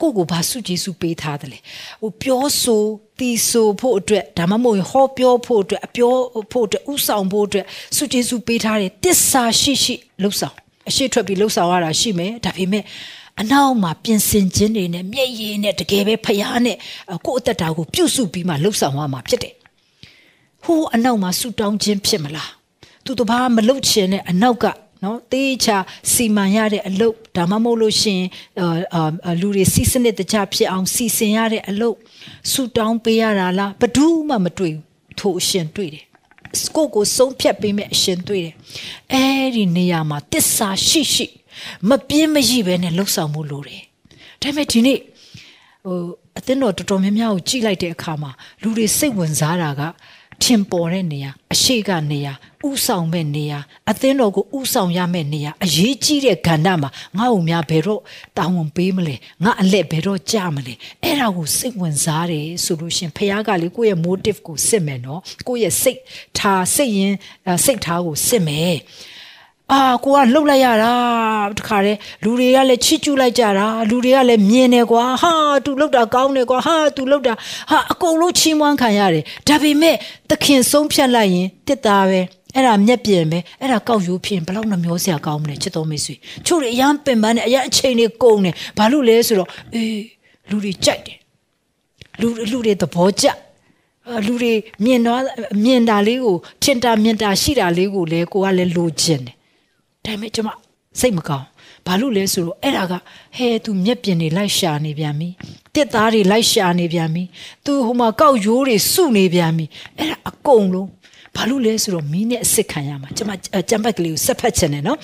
ကိုကိုဘာစုကြည်စုပေးထားတယ်လေဟိုပြောဆိုတီဆိုဖို့အတွက်ဒါမှမဟုတ်ဟောပြောဖို့အတွက်အပြောဖို့အတွက်ဥဆောင်ဖို့အတွက်စုကြည်စုပေးထားတယ်တစ္ဆာရှိရှိလှုပ်ဆောင်အရှိထွက်ပြီးလှုပ်ဆောင်ရတာရှိမယ်ဒါပေမဲ့အနောက်မှာပြင်ဆင်ခြင်းတွေနဲ့မျက်ရည်နဲ့တကယ်ပဲဖျားနဲ့ကိုယ့်အသက်တာကိုပြုစုပြီးမှလှုပ်ဆောင်ရမှာဖြစ်တယ်ဟိုးအနောက်မှာဆူတောင်းခြင်းဖြစ်မလားသူတဘာမလှုပ်ချင်တဲ့အနောက်က နော်တေးချာစီမံရတဲ့အလုပ်ဒါမှမဟုတ်လို့ရှင်အာလူတွေစီစနစ်တကျဖြစ်အောင်စီစဉ်ရတဲ့အလုပ်ဆူတောင်းပေးရတာလားဘယ်သူမှမတွေ့ဘူးထိုအရှင်တွေ့တယ်ကိုကိုဆုံးဖြတ်ပေးမဲ့အရှင်တွေ့တယ်အဲ့ဒီနေရာမှာတစ္ဆာရှိရှိမပြင်းမရိပဲနဲ့လှုပ်ဆောင်မှုလိုတယ်ဒါပေမဲ့ဒီနေ့ဟိုအသင်းတော်တော်တော်များများကိုကြည့်လိုက်တဲ့အခါမှာလူတွေစိတ်ဝင်စားတာက ထင်ပေါ်တဲ့နေရာအရှိကနေရာဥဆောင်မဲ့နေရာအသင်းတော်ကိုဥဆောင်ရမဲ့နေရာအရေးကြီးတဲ့ကဏ္ဍမှာငါ့ကိုများဘယ်တော့တာဝန်ပေးမလဲငါအလက်ဘယ်တော့ကြမလဲအဲ့ဒါကိုစိတ်ဝင်စားတယ်ဆိုလို့ရှင်ဖခင်ကလေကိုယ့်ရဲ့ motive ကိုစစ်မယ်နော်ကိုယ့်ရဲ့စိတ်ထားစိတ်ရင်စိတ်ထားကိုစစ်မယ် အာကိုကလှုပ်လိုက်ရတာတခါတည်းလူတွေကလည်းချစ်ကျူးလိုက်ကြတာလူတွေကလည်းမြင်တယ်ကွာဟာသူလှုပ်တာကောင်းတယ်ကွာဟာသူလှုပ်တာဟာအကုန်လုံးချီးမွမ်းခံရတယ်ဒါပေမဲ့သခင်ဆုံးဖြတ်လိုက်ရင်တစ်သားပဲအဲ့ဒါမျက်ပြင်ပဲအဲ့ဒါကောက်ရိုးဖြစ်ဘလောက်နှမျောစရာကောင်းမလဲချစ်တော်မိတ်ဆွေချို့တွေအရန်ပင်ပန်းနေအရန်အချိန်တွေကုန်နေဘာလို့လဲဆိုတော့အေးလူတွေကြိုက်တယ်လူလူတွေသဘောကျလူတွေမြင်တော့မြင်တာလေးကိုထင်တာမြင်တာရှိတာလေးကိုလည်းကိုကလည်းလိုချင်တယ် ဒါပေမဲ့ကျွန်မစိတ်မကောင်းဘာလို့လဲဆိုတော့အဲ့ဒါကဟဲသူမျက်ပြင်တွေလိုက်ရှာနေပြန်ပြီတစ်သားတွေလိုက်ရှာနေပြန်ပြီသူဟိုမှာကောက်ရိုးတွေစုနေပြန်ပြီအဲ့ဒါအကုန်လုံးဘာလို့လဲဆိုတော့မီးနဲ့အစ်စ်ခံရမှာကျွန်မကြံပတ်ကလေးကိုဆက်ဖက်ချင်တယ်နော်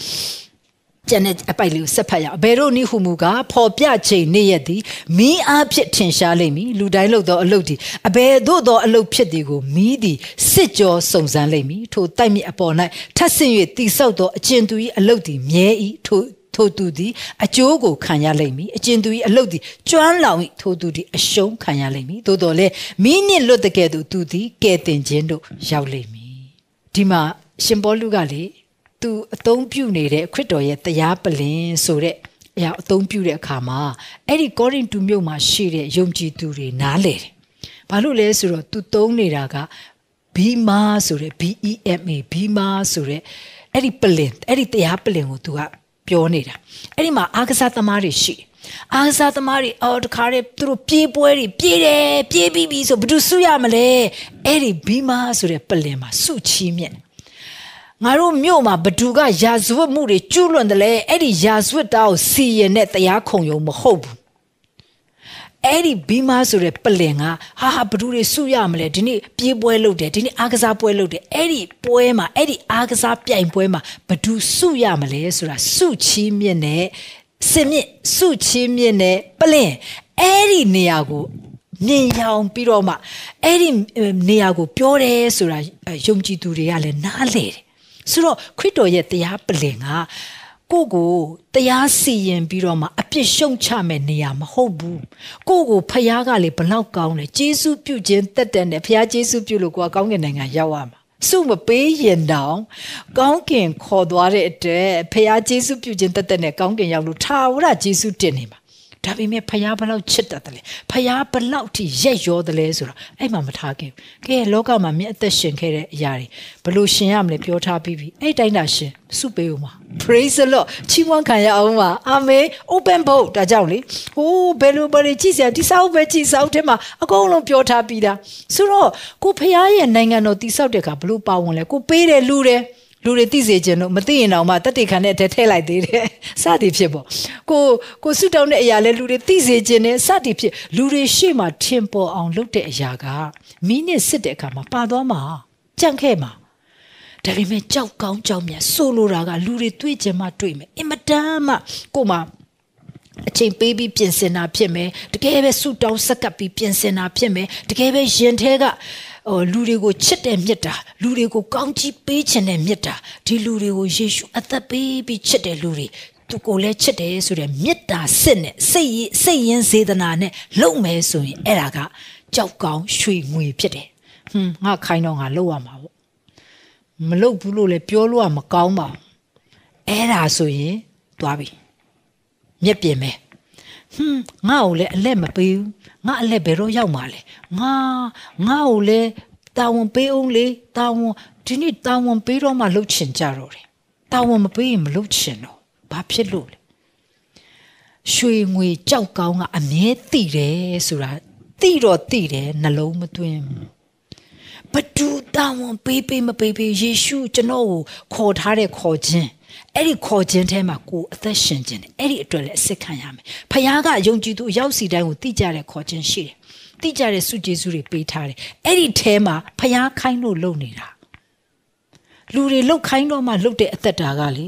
ကျန်တဲ့အပိုက်လေးကိုဆက်ဖတ်ရအောင်ဘယ်တို့နိဟုမူကဖော်ပြချိန်နေ့ရက်သည်မီးအားဖြင့်ထင်ရှားလိမ့်မည်လူတိုင်းလုပ်သောအလုပ်သည်အဘယ်သို့သောအလုပ်ဖြစ်သည်ကိုမီးသည်စစ်ကြောစုံစမ်းလိမ့်မည်ထိုတိုက်မြစ်အပေါ်၌ထပ်ဆင့်၍တိဆောက်သောအကျဉ်သူ၏အလုပ်သည်မြဲ၏ထိုထိုသူသည်အကျိုးကိုခံရလိမ့်မည်အကျဉ်သူ၏အလုပ်သည်ကျွမ်းလောင်၏ထိုသူသည်အရှုံးခံရလိမ့်မည်သို့တော်လည်းမီးနှင့်လွတ်တဲ့ကဲ့သို့သူသည်ကဲ့တင်ခြင်းတို့ရောက်လိမ့်မည်ဒီမှာရှင်ပေါလုကလေ သူအသုံးပြုနေတဲ့ခရစ်တော်ရဲ့တရားပလင်ဆိုတဲ့အရာအသုံးပြုတဲ့အခါမှာအဲ့ဒီကောရိန္သုမြို့မှာရှိတဲ့ယုံကြည်သူတွေနားလေတယ်။ဘာလို့လဲဆိုတော့သူသုံးနေတာကဘီမာဆိုတဲ့ B E M A ဘီမာဆိုတဲ့အဲ့ဒီပလင်အဲ့ဒီတရားပလင်ကိုသူကပြောနေတာ။အဲ့ဒီမှာအာကစားသမားတွေရှိတယ်။အာကစားသမားတွေအော်တခါတည်းသူတို့ပြေးပွဲတွေပြေးတယ်ပြေးပြီးပြီဆိုဘယ်သူစုရမလဲ။အဲ့ဒီဘီမာဆိုတဲ့ပလင်မှာစုချီးမြှင့် ငါတို့မြို့မှာဘသူကရာဇဝတ်မှုတွေကျူးလွန်တယ်လေအဲ့ဒီရာဇဝတ်တာကိုစီရင်တဲ့တရားခုံရုံမဟုတ်ဘူးအဲ့ဒီဘီမာဆိုတဲ့ပလင်ကဟာဟာဘသူတွေစုရမလဲဒီနေ့ပြေးပွဲလုပ်တယ်ဒီနေ့အားကစားပွဲလုပ်တယ်အဲ့ဒီပွဲမှာအဲ့ဒီအားကစားပြိုင်ပွဲမှာဘသူစုရမလဲဆိုတာစုချီးမြင့်တဲ့စင်မြင့်စုချီးမြင့်တဲ့ပလင်အဲ့ဒီနေရာကိုမြင်ရောင်ပြီးတော့မှအဲ့ဒီနေရာကိုပြောတယ်ဆိုတာယုံကြည်သူတွေကလည်းနားလေတယ် ဆိုတော့ခရစ်တော်ရဲ့တရားပလင်ကကိုကိုတရားစီရင်ပြီးတော့မှအပြစ်ရှုံချမဲ့နေရာမဟုတ်ဘူးကိုကိုဖျားကလေဘလောက်ကောင်းလဲဂျေစုပြုခြင်းတက်တဲ့နဲ့ဖျားဂျေစုပြုလို့ကိုကကောင်းကင်နိုင်ငံရောက်ရမှာစုမပေးရင်တောင်ကောင်းကင်ခေါ်သွားတဲ့အတွက်ဖျားဂျေစုပြုခြင်းတက်တဲ့နဲ့ကောင်းကင်ရောက်လို့ထာဝရဂျေစုတင်နေမှာ ဒါပေမဲ့ဖယားဘလောက်ချစ်တတ်တယ်လဲဖယားဘလောက်ထိရက်ရောတယ်လဲဆိုတော့အဲ့မှာမထားခဲ့ဘူးကဲလောကမှာမြင့်အသက်ရှင်ခဲ့တဲ့အရာတွေဘလို့ရှင်ရမလဲပြောထားပြီးပြီအဲ့တိုင်းတာရှင်စုပေးဦးမှာ praise the lord ချီးမွမ်းခံရအောင်ပါအာမင် open book ဒါကြောင့်လေဟိုးဘယ်လိုဘယ်လိုကြည့်စရာဒီစာအုပ်ပဲကြည့်စာအုပ်ထဲမှာအကုန်လုံးပြောထားပြီးသားဆိုတော့ကိုဖယားရဲ့နိုင်ငံတော်တိဆောက်တဲ့အခါဘလို့ပါဝင်လဲကိုပေးတယ်လူတယ် လူတွေသိစေခြင်းတို့မသိရင်တော့မှတက်တေခံတဲ့အထဲထည့်လိုက်သေးတယ်စသည်ဖြစ်ပေါ့ကိုကိုဆုတောင်းတဲ့အရာလဲလူတွေသိစေခြင်းနဲ့စသည်ဖြစ်လူတွေရှေ့မှာထင်ပေါ်အောင်လုပ်တဲ့အရာကမိနစ်စစ်တဲ့အခါမှာပါသွားမှာကြန့်ခဲ့မှာဒါပေမဲ့ကြောက်ကောင်းကြောက်မြတ်ဆိုလိုတာကလူတွေတွေ့ကြမှတွေ့မယ်အင်မတန်မှကိုမှအချိန်ပေးပြီးပြင်ဆင်တာဖြစ်မယ်တကယ်ပဲဆူတောင်းဆက်ကပ်ပြီးပြင်ဆင်တာဖြစ်မယ်တကယ်ပဲရင်ထဲက ဟိုလူတွေကိုချစ်တဲ့မြတ်တာလူတွေကိုကောင်းကြီးပေးခြင်းတဲ့မြတ်တာဒီလူတွေကိုယေရှုအသက်ပေးပြီးချစ်တဲ့လူတွေသူကိုလည်းချစ်တယ်ဆိုတဲ့မေတ္တာစစ်နဲ့စိတ်စိတ်ရင်းစေတနာနဲ့လုံမယ်ဆိုရင်အဲ့ဒါကကြောက်ကောင်းရွှေငွေဖြစ်တယ်ဟွန်းငါခိုင်းတော့ငါလုံရမှာပေါ့မလုံဘူးလို့လည်းပြောလို့ကမကောင်းပါဘူးအဲ့ဒါဆိုရင်သွားပြီမျက်ပြင်မယ် ဟွန်းငါ့ကိုလည်းအလက်မပေးဘူးငါအလက်ဘယ်တော့ရောက်မှာလဲငါငါ့ကိုလည်းတာဝန်ပေးအောင်လေတာဝန်ဒီနေ့တာဝန်ပေးတော့မှလှုပ်ချင်ကြတော့တယ်တာဝန်မပေးရင်မလှုပ်ချင်တော့ဘာဖြစ်လို့လဲရွှေငွေကြောက်ကောင်းကအမြဲသိတယ်ဆိုတာသိတော့သိတယ်နှလုံးမသွင်းဘဒူတာဝန်ပေးပေးမပေးပေးယေရှုကျွန်တော်ကိုခေါ်ထားတဲ့ခေါ်ခြင်း အဲ့ဒီခေါ်ခြင်းထဲမှာကိုအသက်ရှင်ခြင်းအဲ့ဒီအတွက်လည်းအစစ်ခံရမယ်ဖခင်ကယုံကြည်သူရောက်စီတိုင်းကိုသိကြတဲ့ခေါ်ခြင်းရှိတယ်သိကြတဲ့စုကျေစုတွေပေးထားတယ်အဲ့ဒီထဲမှာဖခင်ခိုင်းလို့လုပ်နေတာလူတွေလှုပ်ခိုင်းတော့မှလှုပ်တဲ့အသက်တာကလေ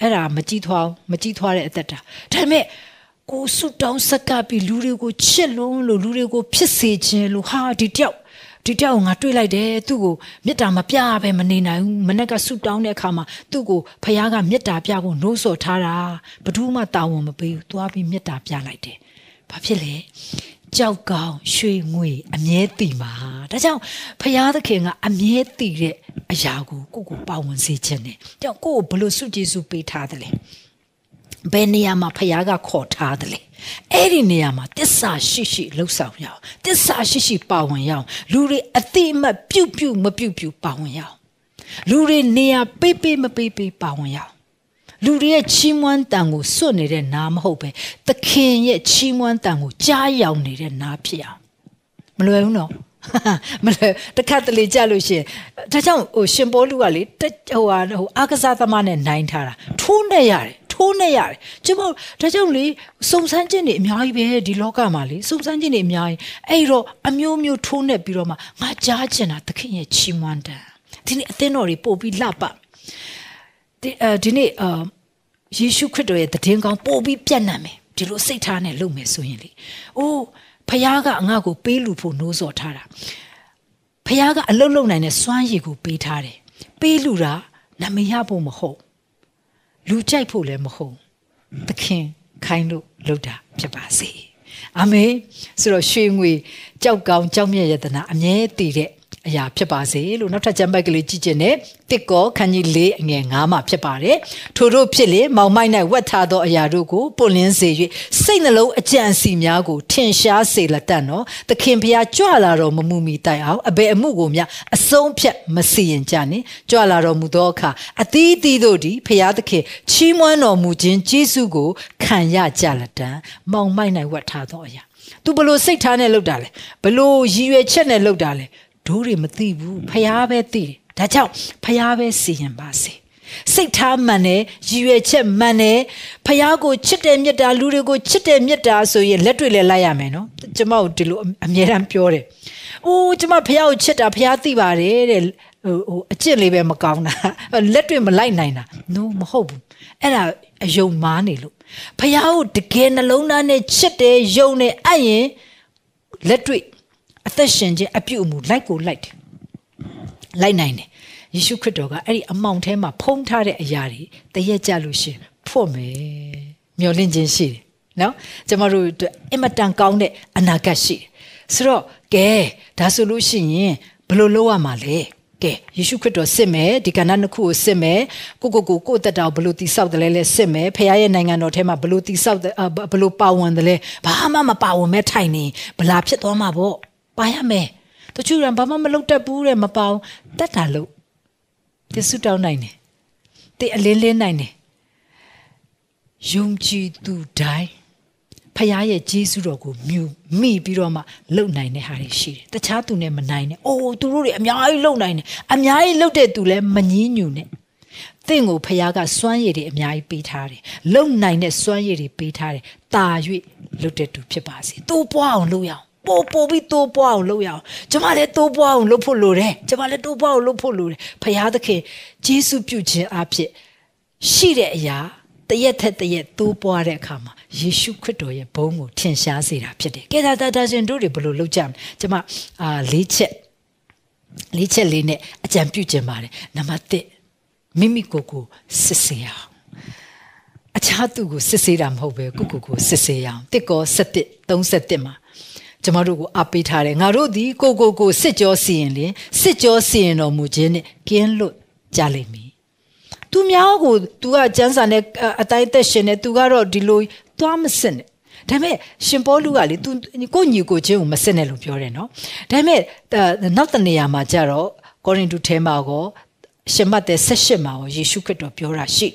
အဲ့ဒါမကြီးထွားမကြီးထွားတဲ့အသက်တာဒါပေမဲ့ကိုဆုတောင်းဆက်ကပ်ပြီးလူတွေကိုချစ်လုံးလို့လူတွေကိုဖြစ်စေခြင်းလို့ဟာဒီတယောက် ဒီတယောက်ငါတွေ့လိုက်တယ်သူ့ကိုမေတ္တာမပြဘဲမနေနိုင်ဘူးမနေ့ကဆုတောင်းတဲ့အခါမှာသူ့ကိုဖခင်ကမေတ္တာပြဖို့နှိုးဆော်ထားတာဘယ်သူမှတာဝန်မပေးဘူးသွားပြီးမေတ္တာပြလိုက်တယ်ဘာဖြစ်လဲကြောက်ကောင်းရွှေငွေအမြဲတည်မှာဒါကြောင့်ဖရာသခင်ကအမြဲတည်တဲ့အရာကိုကိုကိုပါဝင်စေခြင်းနဲ့ကြောင့်ကိုကိုဘလို့စုကျေစုပေးထားတယ်လဲဘယ်နေရာမှာဖရာကခေါ်ထားတယ်လဲ အဲ့ဒီနေရာမှာတစ္ဆာရှိရှိလှုပ်ဆောင်ရအောင်တစ္ဆာရှိရှိပါဝင်ရအောင်လူတွေအတိအမှတ်ပြုတ်ပြုတ်မပြုတ်ပြုတ်ပါဝင်ရအောင်လူတွေနေရာပေးပေးမပေးပေးပါဝင်ရအောင်လူတွေရဲ့ချီးမွမ်းတန်ကိုစွတ်နေတဲ့နာမဟုတ်ပဲသခင်ရဲ့ချီးမွမ်းတန်ကိုကြားရောက်နေတဲ့နာဖြစ်အောင်မလွယ်ဘူးနော်မလဲတခါတလေကြလို့ရှင်ဒါကြောင့်ဟိုရှင်ဘောလူကလေဟိုဟာဟိုအာကစားသမားနဲ့နိုင်ထားတာထိုးနေရတယ် ထိုးနေရတယ်ကျမဒါကြောင့်လေစုံစမ်းခြင်းတွေအများကြီးပဲဒီလောကမှာလေစုံစမ်းခြင်းတွေအများကြီးအဲ့တော့အမျိုးမျိုးထိုးနေပြီးတော့မှငါကြားချင်တာသခင်ရဲ့ချီးမွမ်းတာဒီနေ့အသင်းတော်တွေပို့ပြီးလှပဒီအဲဒီနေ့အာယေရှုခရစ်တော်ရဲ့တည်င်းကောင်းပို့ပြီးပြတ်နံ့မယ်ဒီလိုစိတ်ထားနဲ့လုပ်မယ်ဆိုရင်လေအိုးဖခင်ကငါ့ကိုပေးလူဖို့နှိုးဆော်ထားတာဖခင်ကအလုတ်လုံနိုင်တဲ့စွမ်းရည်ကိုပေးထားတယ်ပေးလူတာနမရဖို့မဟုတ် လူကြိုက်ဖို့လည်းမဟုတ်သခင်ခိုင်းလို့လုပ်တာဖြစ်ပါစေအာမင်ဆိုတော့ရွှေငွေကြောက်ကောင်းကြောက်မြတ်ယတနာအမြဲတည်တဲ့ အရာဖြစ်ပါစေလို့နောက်ထပ်ကျမ်းပိုက်ကလေးကြည့်ခြင်းနဲ့တစ်ကောခန်းကြီး၄အငယ်၅မှာဖြစ်ပါတယ်ထို့တို့ဖြစ်လေမောင်မိုက်၌ဝတ်ထားသောအရာတို့ကိုပွင့်လင်းစေ၍စိတ်နှလုံးအကြံစီများကိုထင်ရှားစေလက်တတ်နော်သခင်ဖျားကြွလာတော်မမူမီတိုင်အောင်အဘယ်အမှုကိုများအဆုံးဖြတ်မစီရင်ကြနှင့်ကြွလာတော်မူသောအခါအသီးသီးတို့သည်ဖျားသခင်ချီးမွမ်းတော်မူခြင်းကျေးဇူးကိုခံရကြလက်တံမောင်မိုက်၌ဝတ်ထားသောအရာ तू ဘလို့စိတ်ထားနဲ့လုပ်တာလဲဘလို့ရည်ရွယ်ချက်နဲ့လုပ်တာလဲ ဒိုးတွေမသိဘူးဖျားပဲသိတယ်ဒါကြောင့်ဖျားပဲစီရင်ပါစေစိတ်ထားမှန်တယ်ရည်ရွယ်ချက်မှန်တယ်ဖျားကိုချစ်တယ်မြတ်တာလူတွေကိုချစ်တယ်မြတ်တာဆိုရင်လက်တွေလည်းလိုက်ရမယ်နော်ကျမတို့ဒီလိုအမြဲတမ်းပြောတယ်အိုးကျမဖျားကိုချစ်တာဖျားသိပါတယ်တဲ့ဟိုဟိုအကျင့်လေးပဲမကောင်းတာလက်တွေမလိုက်နိုင်တာ no မဟုတ်ဘူးအဲ့ဒါအယုံမားနေလို့ဖျားကိုတကယ်နှလုံးသားနဲ့ချစ်တယ်ယုံတယ်အဲ့ရင်လက်တွေ အသက်ရှင်ခြင်းအပြုအမူလိုက်ကိုလိုက်တယ်လိုက်နိုင်တယ်ယေရှုခရစ်တော်ကအဲ့ဒီအမောင်ထဲမှာဖုံးထားတဲ့အရာတွေတရက်ကြလို့ရှင်ဖို့မယ်မျောလင့်ခြင်းရှိတယ်နော်ကျမတို့အင်မတန်ကောင်းတဲ့အနာဂတ်ရှိတယ်ဆိုတော့ကဲဒါဆိုလို့ရှိရင်ဘယ်လိုလုပ်ရမှာလဲကဲယေရှုခရစ်တော်စစ်မယ်ဒီကဏ္ဍနှစ်ခုကိုစစ်မယ်ကိုကိုကိုကိုတက်တာဘလို့တိဆောက်တယ်လဲလဲစစ်မယ်ဖခင်ရဲ့နိုင်ငံတော်ထဲမှာဘလို့တိဆောက်ဘလို့ပါဝင်တယ်လဲဘာမှမပါဝင်မဲထိုင်နေဘလာဖြစ်သွားမှာပေါ့ ပါရမယ်တချို့ရံဘာမှမလုပ်တတ်ဘူးတဲ့မပေါတတ်တာလို့တဆုတောင်းနိုင်တယ်တေအလင်းလင်းနိုင်တယ်ယုံကြည်သူတိုင်းဖခင်ရဲ့ဂျေစုတော်ကိုမြူမိပြီးတော့မှလုံနိုင်တဲ့ဟာတွေရှိတယ်တခြားသူနဲ့မနိုင်နဲ့အိုးသူတို့တွေအများကြီးလုံနိုင်တယ်အများကြီးလုံတဲ့သူလည်းမငင်းညူနဲ့သင်ကိုဖခင်ကစွမ်းရည်တွေအများကြီးပေးထားတယ်လုံနိုင်တဲ့စွမ်းရည်တွေပေးထားတယ်တာ၍လွတ်တဲ့သူဖြစ်ပါစေတိုးပွားအောင်လုပ်ရအောင် ပို့ပို့ပြီးတိုးပွားအောင်လုပ်ရအောင်ကျမလည်းတိုးပွားအောင်လုပ်ဖို့လိုတယ်ကျမလည်းတိုးပွားအောင်လုပ်ဖို့လိုတယ်ဖခင်သခင်ဂျေစုပြုခြင်းအဖြစ်ရှိတဲ့အရာတရက်ထက်တရက်တိုးပွားတဲ့အခါမှာယေရှုခရစ်တော်ရဲ့ဘုန်းကိုထင်ရှားစေတာဖြစ်တယ်။ကဲဒါဒါဒါရှင်တို့တွေဘယ်လိုလုပ်ကြမလဲ။ကျမအာလေးချက်လေးချက်လေးနဲ့အကြံပြုခြင်းပါတယ်။နံပါတ်1မိမိကိုယ်ကိုစစ်ဆေးအောင်အခြားသူကိုစစ်ဆေးတာမဟုတ်ပဲကိုကိုကိုစစ်ဆေးအောင်တစ်ကော7 31မှာ ကျမတို့ကိုအပေးထားတယ်ငါတို့ဒီကိုကိုကိုစစ်ကြောစီရင်လင်စစ်ကြောစီရင်တော်မူခြင်းနဲ့ကင်းလွတ်ကြလိမ့်မည်သူများကို तू ကကျန်းစာနဲ့အတိုင်းသက်ရှင်နေ तू ကတော့ဒီလိုသွားမစစ်နဲ့ဒါပေမဲ့ရှင်ပေါလုကလေ तू ကိုညီကိုချင်းကိုမစစ်နဲ့လို့ပြောတယ်နော်ဒါပေမဲ့နောက်တနေရာမှာကျတော့ကောရိန္သုထဲမှာကောရှင်မတ်တဲ့78မှာရောယေရှုခရစ်တော်ပြောတာရှိ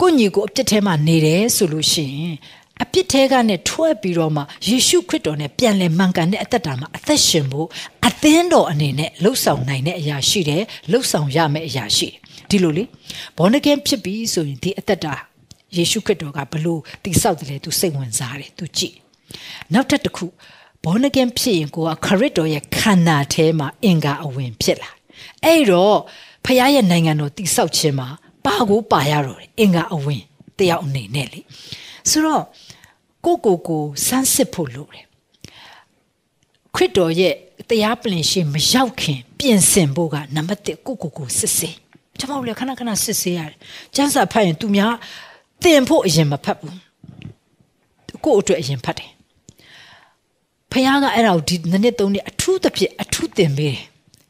ကိုညီကိုအပြစ်ထဲမှာနေတယ်ဆိုလို့ရှိရင် အပြစ်ထဲကနဲ့ထွက်ပြီးတော့မှယေရှုခရစ်တော်နဲ့ပြန်လည်မှန်ကန်တဲ့အသက်တာမှာအသက်ရှင်ဖို့အသင်းတော်အနေနဲ့လှုပ်ဆောင်နိုင်တဲ့အရာရှိတယ်လှုပ်ဆောင်ရမယ့်အရာရှိတယ်ဒီလိုလေဘောနကင်ဖြစ်ပြီးဆိုရင်ဒီအသက်တာယေရှုခရစ်တော်ကဘလို့တိဆောက်တယ်လဲသူစိတ်ဝင်စားတယ်သူကြည့်နောက်ထပ်တစ်ခုဘောနကင်ဖြစ်ရင်ကိုကခရစ်တော်ရဲ့ခန္ဓာထဲမှာအင်္ဂါအဝင်ဖြစ်လာအဲ့တော့ဖခင်ရဲ့နိုင်ငံတော်တိဆောက်ခြင်းမှာပါကိုပါရတော့တယ်အင်္ဂါအဝင်တယောက်အနေနဲ့လေဆိုတော့ ကိုကိုကိုစမ်းစစ်ဖို့လိုတယ်ခရစ်တော်ရဲ့တရားပလင်ရှင်မရောက်ခင် ပြင်ဆင်ဖို့ကနံပါတ်1ကိုကိုကိုစစ်စစ်ကျွန်တော်လည်းခဏခဏစစ်စစ်ရတယ်ကျန်းစာဖတ်ရင်သူများတင်ဖို့အရင်မဖတ်ဘူးကို့အတွက်အရင်ဖတ်တယ်ဖခင်ကအဲ့ဒါကိုဒီနှစ်သုံးနှစ်အထူးသဖြင့်အထူးတင်ပေးတယ်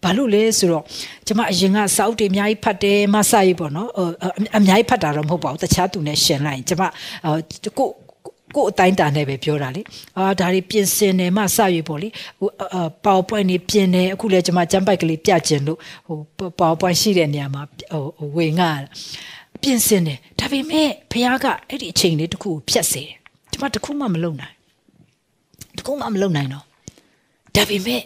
ဘာလို့လဲဆိုတော့ကျမအရင်ကစာအုပ်တွေအများကြီးဖတ်တယ်မဆာရေးပေါ့နော်အများကြီးဖတ်တာတော့မဟုတ်ပါဘူးတခြားသူနဲ့ရှင်လိုက်ကျမကို ကိုအတိုင်းတာနဲ့ပဲပြောတာလေအာဒါတွေပြင်ဆင်တယ်မှစရွေပေါ့လေဟို PowerPoint နေပြင်တယ်အခုလည်းကျွန်မကျမ်းပိုက်ကလေးပြကျင်လို့ဟို PowerPoint ရှိတဲ့နေရာမှာဟိုဝေငှပြင်ဆင်တယ်ဒါပေမဲ့ဖခင်ကအဲ့ဒီအချိန်လေးတစ်ခုကိုဖြတ်စေတယ်ကျွန်မတခုမှမလုပ်နိုင်တခုမှမလုပ်နိုင်တော့ဒါပေမဲ့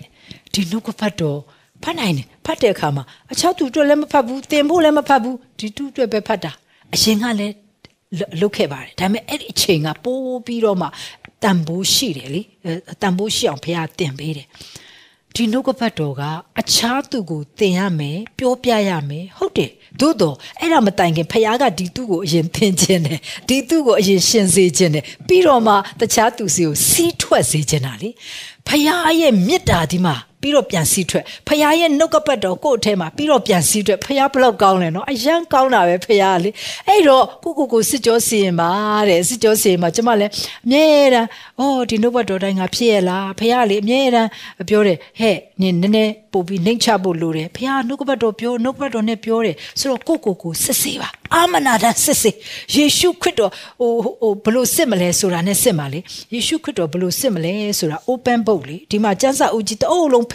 ဒီနှုတ်ကပတ်တော်ဖတ်နိုင်တယ်ဖတ်တဲ့အခါမှာအခြားသူတို့လည်းမဖတ်ဘူးသင်ဖို့လည်းမဖတ်ဘူးဒီတူအတွက်ပဲဖတ်တာအရင်ကလည်း လုတ်ခဲ့ပါတယ်ဒါပေမဲ့အဲ့ဒီအချိန်ကပိုးပြီးတော့မှတန်ဖိုးရှိတယ်လေတန်ဖိုးရှိအောင်ဖခင်တင်ပေးတယ်ဒီနှုတ်ကပတ်တော်ကအခြားသူကိုသင်ရမယ်ပြောပြရမယ်ဟုတ်တယ် သို့တော့အဲ့ဒါမတိုင်ခင်ဖခင်ကဒီသူ့ကိုအရင်သင်ခြင်းတယ်ဒီသူ့ကိုအရင်ရှင်းစေခြင်းတယ်ပြီးတော့မှတခြားသူစီကိုစီးထွက်စေခြင်းတာလေဖခင်ရဲ့မေတ္တာဒီမှာပြီးတော့ပြန်စီးထွက်ဖခင်ရဲ့နှုတ်ကပတ်တော်ကိုယ့်အထဲမှာပြီးတော့ပြန်စီးထွက်ဖခင်ဘလောက်ကောင်းလဲနော်အယံကောင်းတာပဲဖခင်လေအဲ့တော့ကိုကိုကိုစစ်ကြောစီရင်ပါတဲ့စစ်ကြောစီရင်ပါကျမလည်းအမြဲတမ်းအော်ဒီနှုတ်ကပတ်တော်တိုင်းငါဖြစ်ရလားဖခင်လေအမြဲတမ်းပြောတယ်ဟဲ့နင်နည်းနည်းပို့ပြီးနှိမ့်ချဖို့လိုတယ်ဖခင်နှုတ်ကပတ်တော်ပြောနှုတ်ကပတ်တော်နဲ့ပြောတယ်ဆိုတော့ကိုကိုကိုစစ်စေးပါအာမနာတန်စစ်စေးယေရှုခရစ်တော်ဟိုဟိုဘလို့စစ်မလဲဆိုတာနဲ့စစ်ပါလေယေရှုခရစ်တော်ဘလို့စစ်မလဲဆိုတာ open book လေဒီမှာကျမ်းစာအုပ်ကြီးတအုပ်လုံး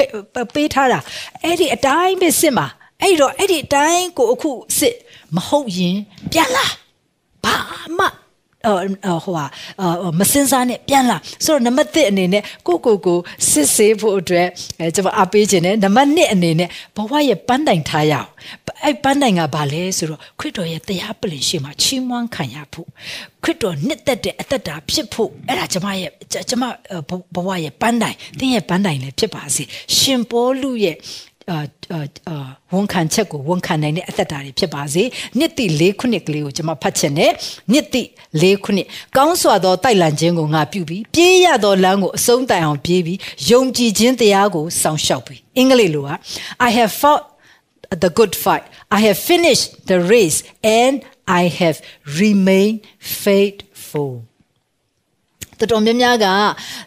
ပေးထားတာအဲ့ဒီအတိုင်းပဲစစ်မှာအဲ့တော့အဲ့ဒီအတိုင်းကိုအခုစစ်မဟုတ်ရင်ပြန်လာဘာမှ ဟိုဟာမစင်စားနဲ့ပြန်လာဆိုတော့နံပါတ်1အနေနဲ့ကိုကိုကိုစစ်ဆေးဖို့အတွက်အဲကျွန်တော်အပေးခြင်းနဲ့နံပါတ်2အနေနဲ့ဘဝရဲ့ပန်းတိုင်ထားရအောင်အဲ့ပန်းတိုင်ကဘာလဲဆိုတော့ခရစ်တော်ရဲ့တရားပလင်ရှိမှချီးမွမ်းခံရဖို့ခရစ်တော်နှစ်သက်တဲ့အသက်တာဖြစ်ဖို့အဲ့ဒါကျွန်မရဲ့ကျွန်မဘဝရဲ့ပန်းတိုင်တင်းရဲ့ပန်းတိုင်လည်းဖြစ်ပါစေရှင်ပေါလုရဲ့အာအာ ဝန်ခံချက်ကိုဝန်ခံနိုင်တဲ့အသက်တာတွေဖြစ်ပါစေနှစ်တိ၄ခုနှစ်ကလေးကိုကျွန်မဖတ်ချင်တယ်နှစ်တိ၄ခုနှစ်ကောင်းစွာသောတိုက်လန်ခြင်းကိုငါပြုပြီးပြေးရသောလမ်းကိုအဆုံးတိုင်အောင်ပြေးပြီးယုံကြည်ခြင်းတရားကိုစောင့်ရှောက်ပြီးအင်္ဂလိပ်လိုက I have fought the good fight I have finished the race and I have remained faithful တော်တော်များများက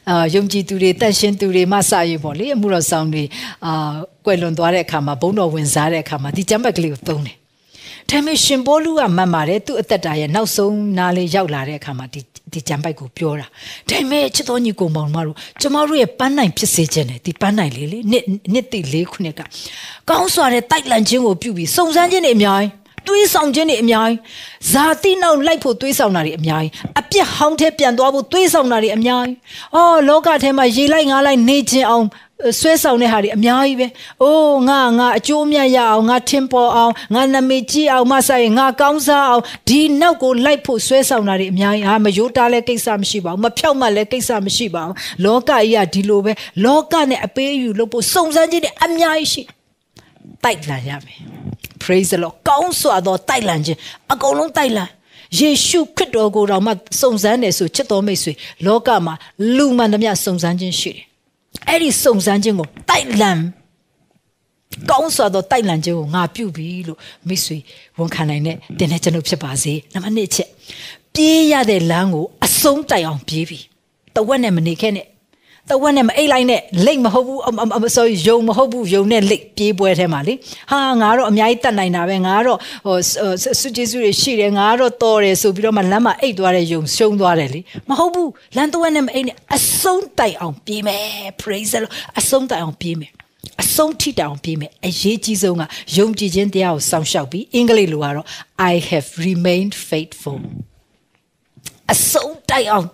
အာယုံကြည်သူတွေတန့်ရှင်းသူတွေမှစရပေါ့လေအမှုတော်ဆောင်တွေအာကွယ်လွန်သွားတဲ့အခါမှာဘုန်းတော်ဝင်စားတဲ့အခါမှာဒီကျမ်းပတ်ကလေးကိုသုံးတယ်။ဒါပေမဲ့ရှင်ဘောလူကမှတ်ပါတယ်သူ့အသက်တာရဲ့နောက်ဆုံးနားလေးရောက်လာတဲ့အခါမှာဒီဒီကျမ်းပိုက်ကိုပြောတာ။ဒါပေမဲ့ချစ်တော်ညီကိုမောင်မတို့ကျမတို့ရဲ့ပန်းနိုင်ဖြစ်စေခြင်းနဲ့ဒီပန်းနိုင်လေးလေနှစ်နှစ်တိလေးခုနှစ်ကကောင်းစွာတဲ့တိုက်လန့်ခြင်းကိုပြုပြီးစုံစမ်းခြင်းတွေအများကြီး တွေးဆောင်ခြင်းတွေအများကြီးဇာတိနောက်လိုက်ဖို့တွေးဆောင်တာတွေအများကြီးအပြစ်ဟောင်းထဲပြန်သွားဖို့တွေးဆောင်တာတွေအများကြီးအော်လောကထဲမှာရေလိုက်ငါလိုက်နေခြင်းအောင်ဆွဲဆောင်တဲ့ဟာတွေအများကြီးပဲ။အိုးငါငါအကျိုးမြတ်ရအောင်ငါထင်ပေါ်အောင်ငါနာမည်ကြီးအောင်မဆိုင်ငါကောင်းစားအောင်ဒီနောက်ကိုလိုက်ဖို့ဆွဲဆောင်တာတွေအများကြီးဟာမယိုးတားလဲကိစ္စမရှိပါဘူးမဖြောက်မှလည်းကိစ္စမရှိပါဘူး။လောကကြီးကဒီလိုပဲလောကနဲ့အပေးအယူလုပ်ဖို့စုံစမ်းခြင်းတွေအများကြီးရှိတိုက်လာရမယ်။ praise the lord ကောင်းစွာသောတိုက်လံခြင်းအကုန်လုံးတိုက်လံယေရှုခရစ်တော်ကိုယ်တော်မှစုံစမ်းတယ်ဆိုချစ်တော်မိတ်ဆွေလောကမှာလူမှန်သမျှစုံစမ်းခြင်းရှိတယ်အဲ့ဒီစုံစမ်းခြင်းကိုတိုက်လံကောင်းစွာသောတိုက်လံခြင်းကိုငါပြုပြီလို့မိတ်ဆွေဝန်ခံနိုင်တဲ့တင်တဲ့ကျွန်ုပ်ဖြစ်ပါစေနံပါတ်1ချက်ပြေးရတဲ့လမ်းကိုအဆုံးတိုက်အောင်ပြေးပြီတဝက်နဲ့မနေခဲ့နဲ့ တဝက်နဲ့မအိတ်လိုက်နဲ့လိတ်မဟုတ်ဘူး sorry ယုံမဟုတ်ဘူးယုံနဲ့လိတ်ပြေးပွဲထဲမှာလေဟာငါတော့အများကြီးတတ်နိုင်တာပဲငါတော့ဟိုစုကျေးဇူးတွေရှိတယ်ငါတော့တော်တယ်ဆိုပြီးတော့မှလမ်းမှာအိတ်သွားတဲ့ယုံရှုံးသွားတယ်လေမဟုတ်ဘူးလမ်းတဝက်နဲ့မအိတ်နဲ့အဆုံးတိုက်အောင်ပြေးမယ် praise the lord အဆုံးတိုက်အောင်ပြေးမယ်အဆုံးထိတောင်ပြေးမယ်အရေးကြီးဆုံးကယုံကြည်ခြင်းတရားကိုစောင့်ရှောက်ပြီးအင်္ဂလိပ်လိုကတော့ I have remained faithful အဆုံးတိုက်အောင်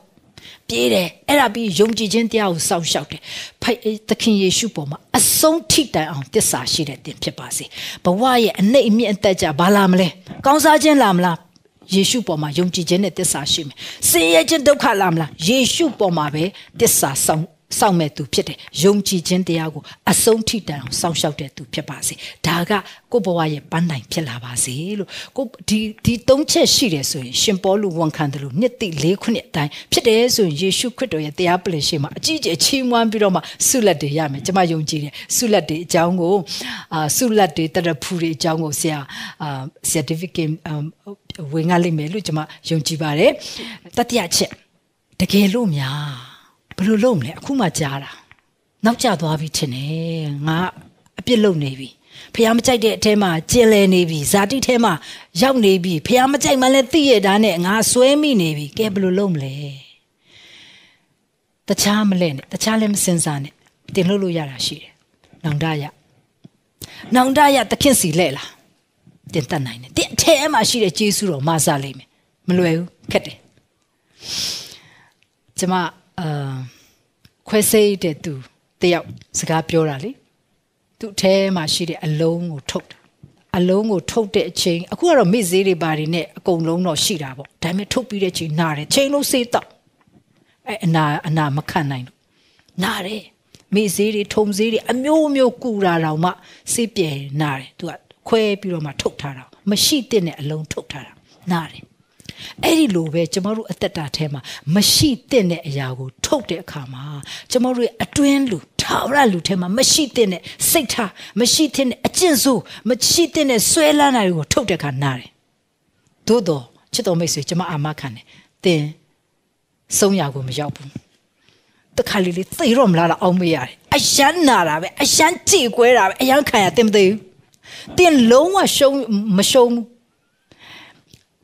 ပြေးတယ်အဲ့ဒါပြီးယုံကြည်ခြင်းတရားကိုစောင့်ရှောက်တယ်ဖိုက်သခင်ယေရှုပေါ်မှာအဆုံးထိတိုင်အောင်တစ္ဆာရှိတဲ့တင်ဖြစ်ပါစေဘဝရဲ့အနှိမ့်အမြင့်အသက်ကြဘာလာမလဲကောင်းစားခြင်းလာမလားယေရှုပေါ်မှာယုံကြည်ခြင်းနဲ့တစ္ဆာရှိမယ်ဆင်းရဲခြင်းဒုက္ခလာမလားယေရှုပေါ်မှာပဲတစ္ဆာဆောင် စောင့်မဲ့သူဖြစ်တယ်ယုံကြည်ခြင်းတရားကိုအဆုံးထိတန်အောင်စောင့်ရှောက်တဲ့သူဖြစ်ပါစေဒါကကိုဘဝရဲ့ပန်းတိုင်ဖြစ်လာပါစေလို့ကိုဒီဒီသုံးချက်ရှိတယ်ဆိုရင်ရှင်ပေါလုဝန်ခံတယ်လို့နှစ်သိ၄ခုနှစ်အတိုင်းဖြစ်တယ်ဆိုရင်ယေရှုခရစ်တော်ရဲ့တရားပလင်ရှိမှာအကြီးကျယ်ချီးမွမ်းပြီးတော့မှဆုလက်တွေရမယ်ကျွန်မယုံကြည်တယ်ဆုလက်တွေအကြောင်းကိုအာဆုလက်တွေတရဖူတွေအကြောင်းကိုဆရာအာ certificate ဝင်ငါလိမ့်မယ်လို့ကျွန်မယုံကြည်ပါတယ်တတိယချက်တကယ်လို့များ ဘယ်လိုလုပ်မလဲအခုမှကြားတာနောက်ကျသွားပြီထင်တယ်ငါအပြစ်လုပ်နေပြီဖះမကြိုက်တဲ့အထဲမှာကျင်လည်နေပြီဇာတိထဲမှာရောက်နေပြီဖះမကြိုက်မှလည်းသိရတာနဲ့ငါဆွဲမိနေပြီကဲဘယ်လိုလုပ်မလဲတခြားမလဲနဲ့တခြားလည်းမစင်စားနဲ့တင်လို့လို့ရတာရှိတယ်နောင်တရနောင်တရတခင်စီလဲလားတင်တတ်နိုင်တယ်တင်အထဲမှာရှိတဲ့ဂျေစုတော်မဆာလိမ့်မယ်မလွယ်ဘူးခက်တယ်ကျမ အာခွဲစိတ်တဲ့သူတယောက်စကားပြောတာလေသူ့ထဲမှာရှိတဲ့အလုံးကိုထုတ်တာအလုံးကိုထုတ်တဲ့အချိန်အခုကတော့မိဈေးတွေဘာတွေနဲ့အကုန်လုံးတော့ရှိတာပေါ့ဒါပေမဲ့ထုတ်ပြီးတဲ့ချိန်နားတယ်ချိန်လုံးစေးတော့အဲအနာအနာမခံနိုင်ဘူးနားတယ်မိဈေးတွေထုံဈေးတွေအမျိုးမျိုးကူတာတော့မှစေးပြေနားတယ်သူကခွဲပြီးတော့မှထုတ်ထားတာမရှိတဲ့အလုံးထုတ်ထားတာနားတယ် အဲ့ဒီလိုပဲကျမတို့အသက်တာထဲမှာမရှိတဲ့အရာကို ထုတ်တဲ့အခါမှာကျမတို့ရဲ့အတွင်းလူထာဝရလူထဲမှာမရှိတဲ့စိတ်ထားမရှိတဲ့အကျင့်ဆိုးမရှိတဲ့ဆွဲလန်းတာတွေကိုထုတ်တဲ့အခါနားတယ်သို့တော့ချစ်တော်မိတ်ဆွေကျမအာမခံတယ်သင်ဆုံးရကိုမရောက်ဘူးတခါလေးလေးသိတော့မလားအောင်မရတယ်အယမ်းနာတာပဲအယမ်းကြည်ကွဲတာပဲအယမ်းခံရတင်မသိဘူးတင်လုံးဝရှုံးမရှုံးဘူး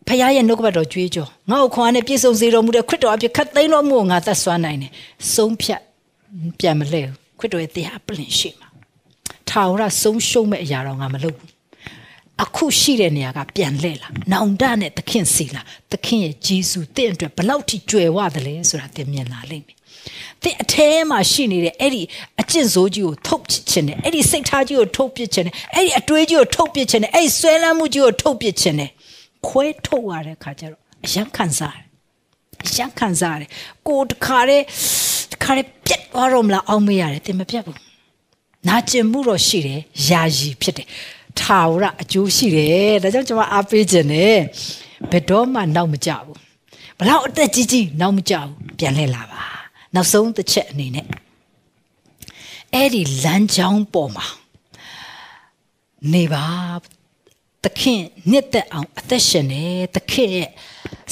ဖခင်ရဲ့နှုတ်ကပတ်တော်ကြွေးကြော်ငါ့ကိုခွန်အားနဲ့ပြည့်စုံစေတော်မူတဲ့ခရစ်တော်အဖြစ်ခတ်သိမ်းတော်မူကိုငါသက်ဆွမ်းနိုင်တယ်ဆုံးဖြတ်ပြန်မလဲခရစ်တော်ရဲ့တရားပလင်ရှိမှာထာဝရဆုံးရှုံးမဲ့အရာတော့ငါမလုပ်ဘူးအခုရှိတဲ့နေရာကပြန်လှည့်လာနောင်တနဲ့သခင်စီလာသခင်ရဲ့ဂျေစုတင့်အတွက်ဘလောက်ထိကြွယ်ဝသလဲဆိုတာသင်မြင်လာလိမ့်မယ်သင်အထဲမှာရှိနေတဲ့အဲ့ဒီအကျင့်ဆိုးကြီးကိုထုတ်ပစ်ခြင်းနဲ့အဲ့ဒီစိတ်ထားကြီးကိုထုတ်ပစ်ခြင်းနဲ့အဲ့ဒီအတွေးကြီးကိုထုတ်ပစ်ခြင်းနဲ့အဲ့ဒီဆွဲလန်းမှုကြီးကိုထုတ်ပစ်ခြင်းနဲ့ ခွဲထုတ်ရတဲ့ခါကျတော့အယံခံစားတယ်အယံခံစားတယ်ကိုတခါတည်းတခါတည်းပြတ်သွားတော့မလားအောင်မရတယ်တင်မပြတ်ဘူးနာကျင်မှုတော့ရှိတယ်ယာယီဖြစ်တယ်ထာဝရအကျိုးရှိတယ်ဒါကြောင့်ကျွန်မအားပေးခြင်းနဲ့ဘယ်တော့မှနောက်မကြဘူးဘလောက်အသက်ကြီးကြီးနောက်မကြဘူးပြန်လဲလာပါနောက်ဆုံးတစ်ချက်အနေနဲ့အဲ့ဒီလမ်းကြောင်းပေါ်မှာနေပါ သခင်နှစ်သက်အောင်အသက်ရှင်နေသခင်ရဲ့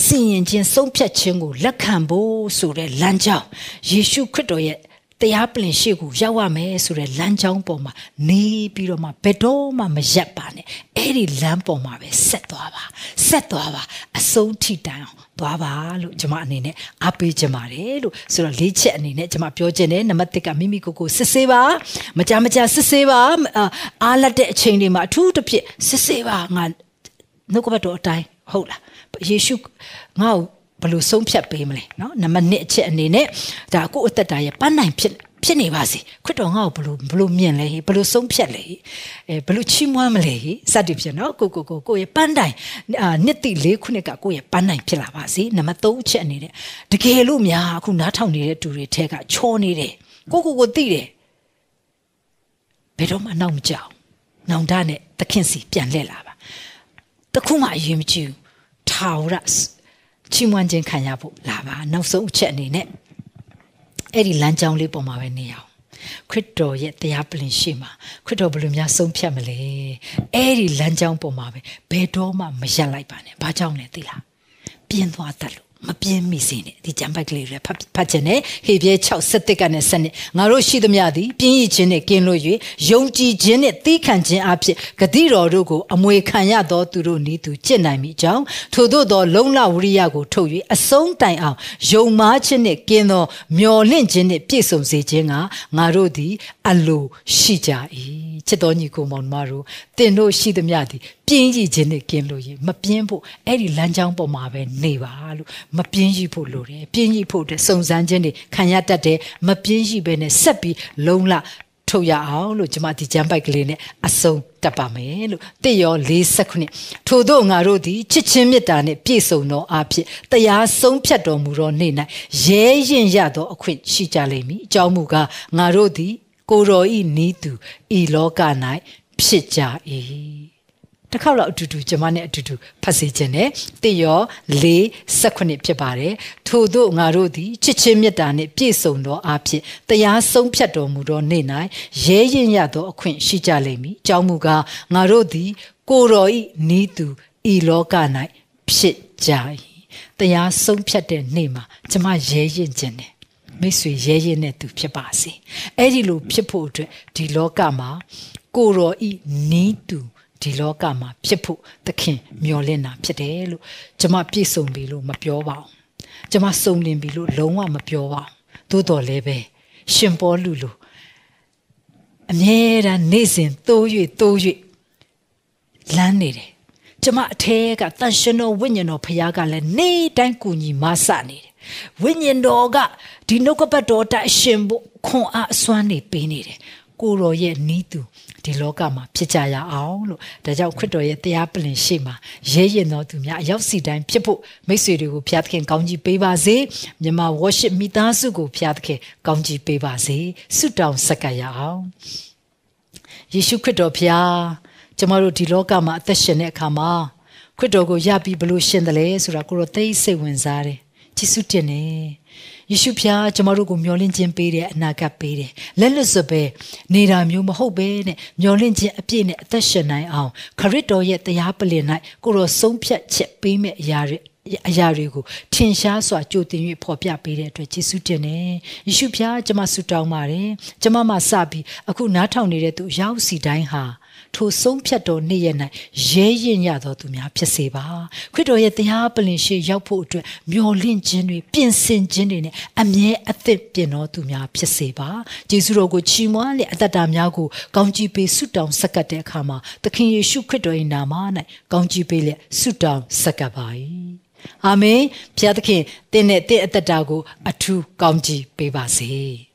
စီရင်ခြင်းဆုံးဖြတ်ခြင်းကိုလက်ခံဖို့ဆိုတဲ့လမ်းကြောင်းယေရှုခရစ်တော်ရဲ့တရားပလင်ရှိကိုရောက်ရမယ်ဆိုတဲ့လမ်းကြောင်းပေါ်မှာနေပြီးတော့မှဘယ်တော့မှမရက်ပါနဲ့အဲ့ဒီလမ်းပေါ်မှာပဲဆက်သွားပါဆက်သွားပါအဆုံးထိတိုင်အောင် သွားပါလို့ကျွန်မအနေနဲ့အားပေးချင်ပါတယ်လို့ဆိုတော့လေးချက်အနေနဲ့ကျွန်မပြောချင်တယ်နံပါတ်1ကမိမိကိုယ်ကိုစစ်ဆေးပါမကြမကြစစ်ဆေးပါအားလက်တဲ့အချိန်တွေမှာအထူးတစ်ဖြစ်စစ်ဆေးပါငါနှုတ်ကပတ်တော်အတိုင်းဟုတ်လားယေရှုငါ့ကိုဘယ်လိုဆုံးဖြတ်ပေးမလဲเนาะနံပါတ်1အချက်အနေနဲ့ဒါကိုယ့်အသက်တာရဲ့ပန်းနိုင်ဖြစ် ဖြစ်နေပါစေခရစ်တော်ငါ့ကိုဘလို့ဘလို့မြင်လဲဘလို့ဆုံးဖြတ်လဲအဲဘလို့ချီးမွမ်းမလဲစသည်ဖြင့်နော်ကိုကိုကိုကိုရဲ့ပန်းတိုင်နှစ်တိလေးခုနှစ်ကကိုရဲ့ပန်းတိုင်ဖြစ်လာပါစေနံပါတ်3အချက်အနေနဲ့တကယ်လို့များအခုနားထောင်နေတဲ့သူတွေထဲကချောနေတယ်ကိုကိုကိုသိတယ်ဘယ်တော့မှနောက်မကြောက်နောင်တနဲ့သခင်စီပြန်လှည့်လာပါတခုမှအရင်မကြည့်ဘူးထာဝရချီးမွမ်းခြင်းခံရဖို့လာပါနောက်ဆုံးအချက်အနေနဲ့ အဲ့ဒီလမ်းကြောင်းလေးပေါ်မှာပဲနေအောင်ခရစ်တော်ရဲ့တရားပလင်ရှိမှာခရစ်တော်ဘယ်လိုများဆုံးဖြတ်မလဲအဲ့ဒီလမ်းကြောင်းပေါ်မှာပဲဘယ်တော့မှမရက်လိုက်ပါနဲ့ဘာကြောင့်လဲသိလားပြင်းသွားတတ်လို့ မပြင်းမိစေနဲ့ဒီကြံပိုက်ကလေးတွေဖတ်ဖတ်ခြင်းနဲ့ဟေပြဲ6စက်တစ်ကနေစနစ်ငါတို့ရှိသမျှသည်ပြင်းရခြင်းနဲ့ကင်းလို့၍ယုံကြည်ခြင်းနဲ့သီးခံခြင်းအဖြစ်ဂတိတော်တို့ကိုအမွေခံရသောသူတို့နီးသူကျင့်နိုင်မိကြောင်းထို့သောသောလုံလဝရိယကိုထုတ်၍အဆုံးတိုင်အောင်ယုံမားခြင်းနဲ့ကင်းသောမျော်လင့်ခြင်းနဲ့ပြည့်စုံစေခြင်းကငါတို့သည် အလိုရှိကြ၏ချစ်တော်ညီကိုမောင်မတို့တင်တို့ရှိသမျှသည်ပြင်းရည်ခြင်းနဲ့ကင်းလို့ရမပြင်းဖို့အဲ့ဒီလမ်းကြောင်းပေါ်မှာပဲနေပါလို့မပြင်းရည်ဖို့လိုတယ်ပြင်းရည်ဖို့တဲ့စုံစမ်းခြင်းတွေခံရတတ်တယ်မပြင်းရည်ပဲနဲ့ဆက်ပြီးလုံလထုတ်ရအောင်လို့ကျွန်မဒီဂျမ်ပိုက်ကလေးနဲ့အဆုံးတက်ပါမယ်လို့တရော49ထို့သောငါတို့သည်ချစ်ချင်းမေတ္တာနှင့်ပြည့်စုံသောအဖြစ်တရားဆုံးဖြတ်တော်မူသောနေ့၌ရဲရင်ရသောအခွင့်ရှိကြလိမ့်မည်အကြောင်းမူကားငါတို့သည်ကိုတော်ဤနီးသူဤလောက၌ဖြစ်ကြ၏ တစ်ခေါက်တော့အတူတူကျွန်မနဲ့အတူတူဖတ်စေခြင်းနဲ့တရော၄၁ဖြစ်ပါတယ်ထို့သောငါတို့သည်ချစ်ချင်းမေတ္တာနှင့်ပြည့်စုံသောအဖြစ်တရားဆုံးဖြတ်တော်မူသောနေ့၌ရဲရင်ရသောအခွင့်ရှိကြလိမ့်မည်အကြောင်းမူကားငါတို့သည် ကိုတော်ဤနီးသူဤလောက၌ဖြစ်ကြ၏တရားဆုံးဖြတ်တဲ့နေ့မှာကျွန်မရဲရင်ခြင်းနဲ့မိတ်ဆွေရဲရင်တဲ့သူဖြစ်ပါစေအဲ့ဒီလိုဖြစ်ဖို့အတွက်ဒီလောကမှာကိုတော်ဤနီးသူ ဒီလောကမှာဖြစ်ဖို့သခင်မျှော်လင့်တာဖြစ်တယ်လို့ကျွန်မပြည့်စုံပြီလို့မပြောပါဘူးကျွန်မစုံလင်ပြီလို့လုံးဝမပြောပါဘူးသို့တော်လည်းပဲရှင်ပေါ်လူလူအမြဲတမ်းနေ့စဉ်တိုး၍တိုး၍လမ်းနေတယ်ကျမအထဲကတန်ရှင်တော်ဝိညာဉ်တော်ဖခင်ကလည်းနေ့တိုင်းကူညီမဆနေတယ်ဝိညာဉ်တော်ကဒီနှုတ်ကပတ်တော်တိုင်ရှင်ဖို့ခွန်အားအစွမ်းနေပေးနေတယ် ကိုရောရဲ့နီးသူဒီလောကမှာဖြစ်ကြရအောင်လို့ဒါကြောင့်ခရစ်တော်ရဲ့တရားပလင်ရှိမှာရဲရင်တော်သူများအရောက်စီတိုင်းဖြစ်ဖို့မိတ်ဆွေတွေကိုဖျားသခင်ကောင်းကြီးပေးပါစေမြန်မာ worship မိသားစုကိုဖျားသခင်ကောင်းကြီးပေးပါစေဆုတောင်းဆက်ကပ်ရအောင်ယေရှုခရစ်တော်ဖျားကျမတို့ဒီလောကမှာအသက်ရှင်တဲ့အခါမှာခရစ်တော်ကိုယပြီးဘလို့ရှင်တယ်လဲဆိုတာကိုတော့သိစိတ်ဝင်စားတယ်ယေရှုတင်နေယေ ရှုဖျားကျမတို့ကိုမျှော်လင့်ခြင်းပေးတယ်အနာဂတ်ပေးတယ်လက်လွတ်စပဲနေတာမျိုးမဟုတ်ပဲနဲ့မျှော်လင့်ခြင်းအပြည့်နဲ့အသက်ရှင်နိုင်အောင်ခရစ်တော်ရဲ့တရားပလင်၌ကိုရောဆုံးဖြတ်ချက်ပေးမဲ့အရာတွေအရာတွေကိုထင်ရှားစွာကြိုတင်၍ဖော်ပြပေးတဲ့အတွက်ယေရှုတင်တယ်ယေရှုဖျားကျွန်မဆုတောင်းပါတယ်ကျွန်မမှစပြီးအခုနားထောင်နေတဲ့သူရောက်စီတိုင်းဟာ ထိုဆုံးဖြတ်တော်နေ့ရက်၌ရဲရင်ရသောသူများဖြစ်စေပါခရစ်တော်ရဲ့တရားပလင်ရှိရောက်ဖို့အတွက်မျှော်လင့်ခြင်းတွေပြင်ဆင်ခြင်းတွေနဲ့အမြဲအသစ်ပြင်တော်သူများဖြစ်စေပါယေရှုတော်ကိုချီးမွမ်းလေအသက်တာများကိုကောင်းကြီးပေးဆုတောင်းဆက်ကပ်တဲ့အခါမှာသခင်ယေရှုခရစ်တော်၏နာမ၌ကောင်းကြီးပေးလေဆုတောင်းဆက်ကပ်ပါ၏အာမင်ဘုရားသခင်တင်းနဲ့တင်းအသက်တာကို အထူးကောင်းကြီးပေးပါစေ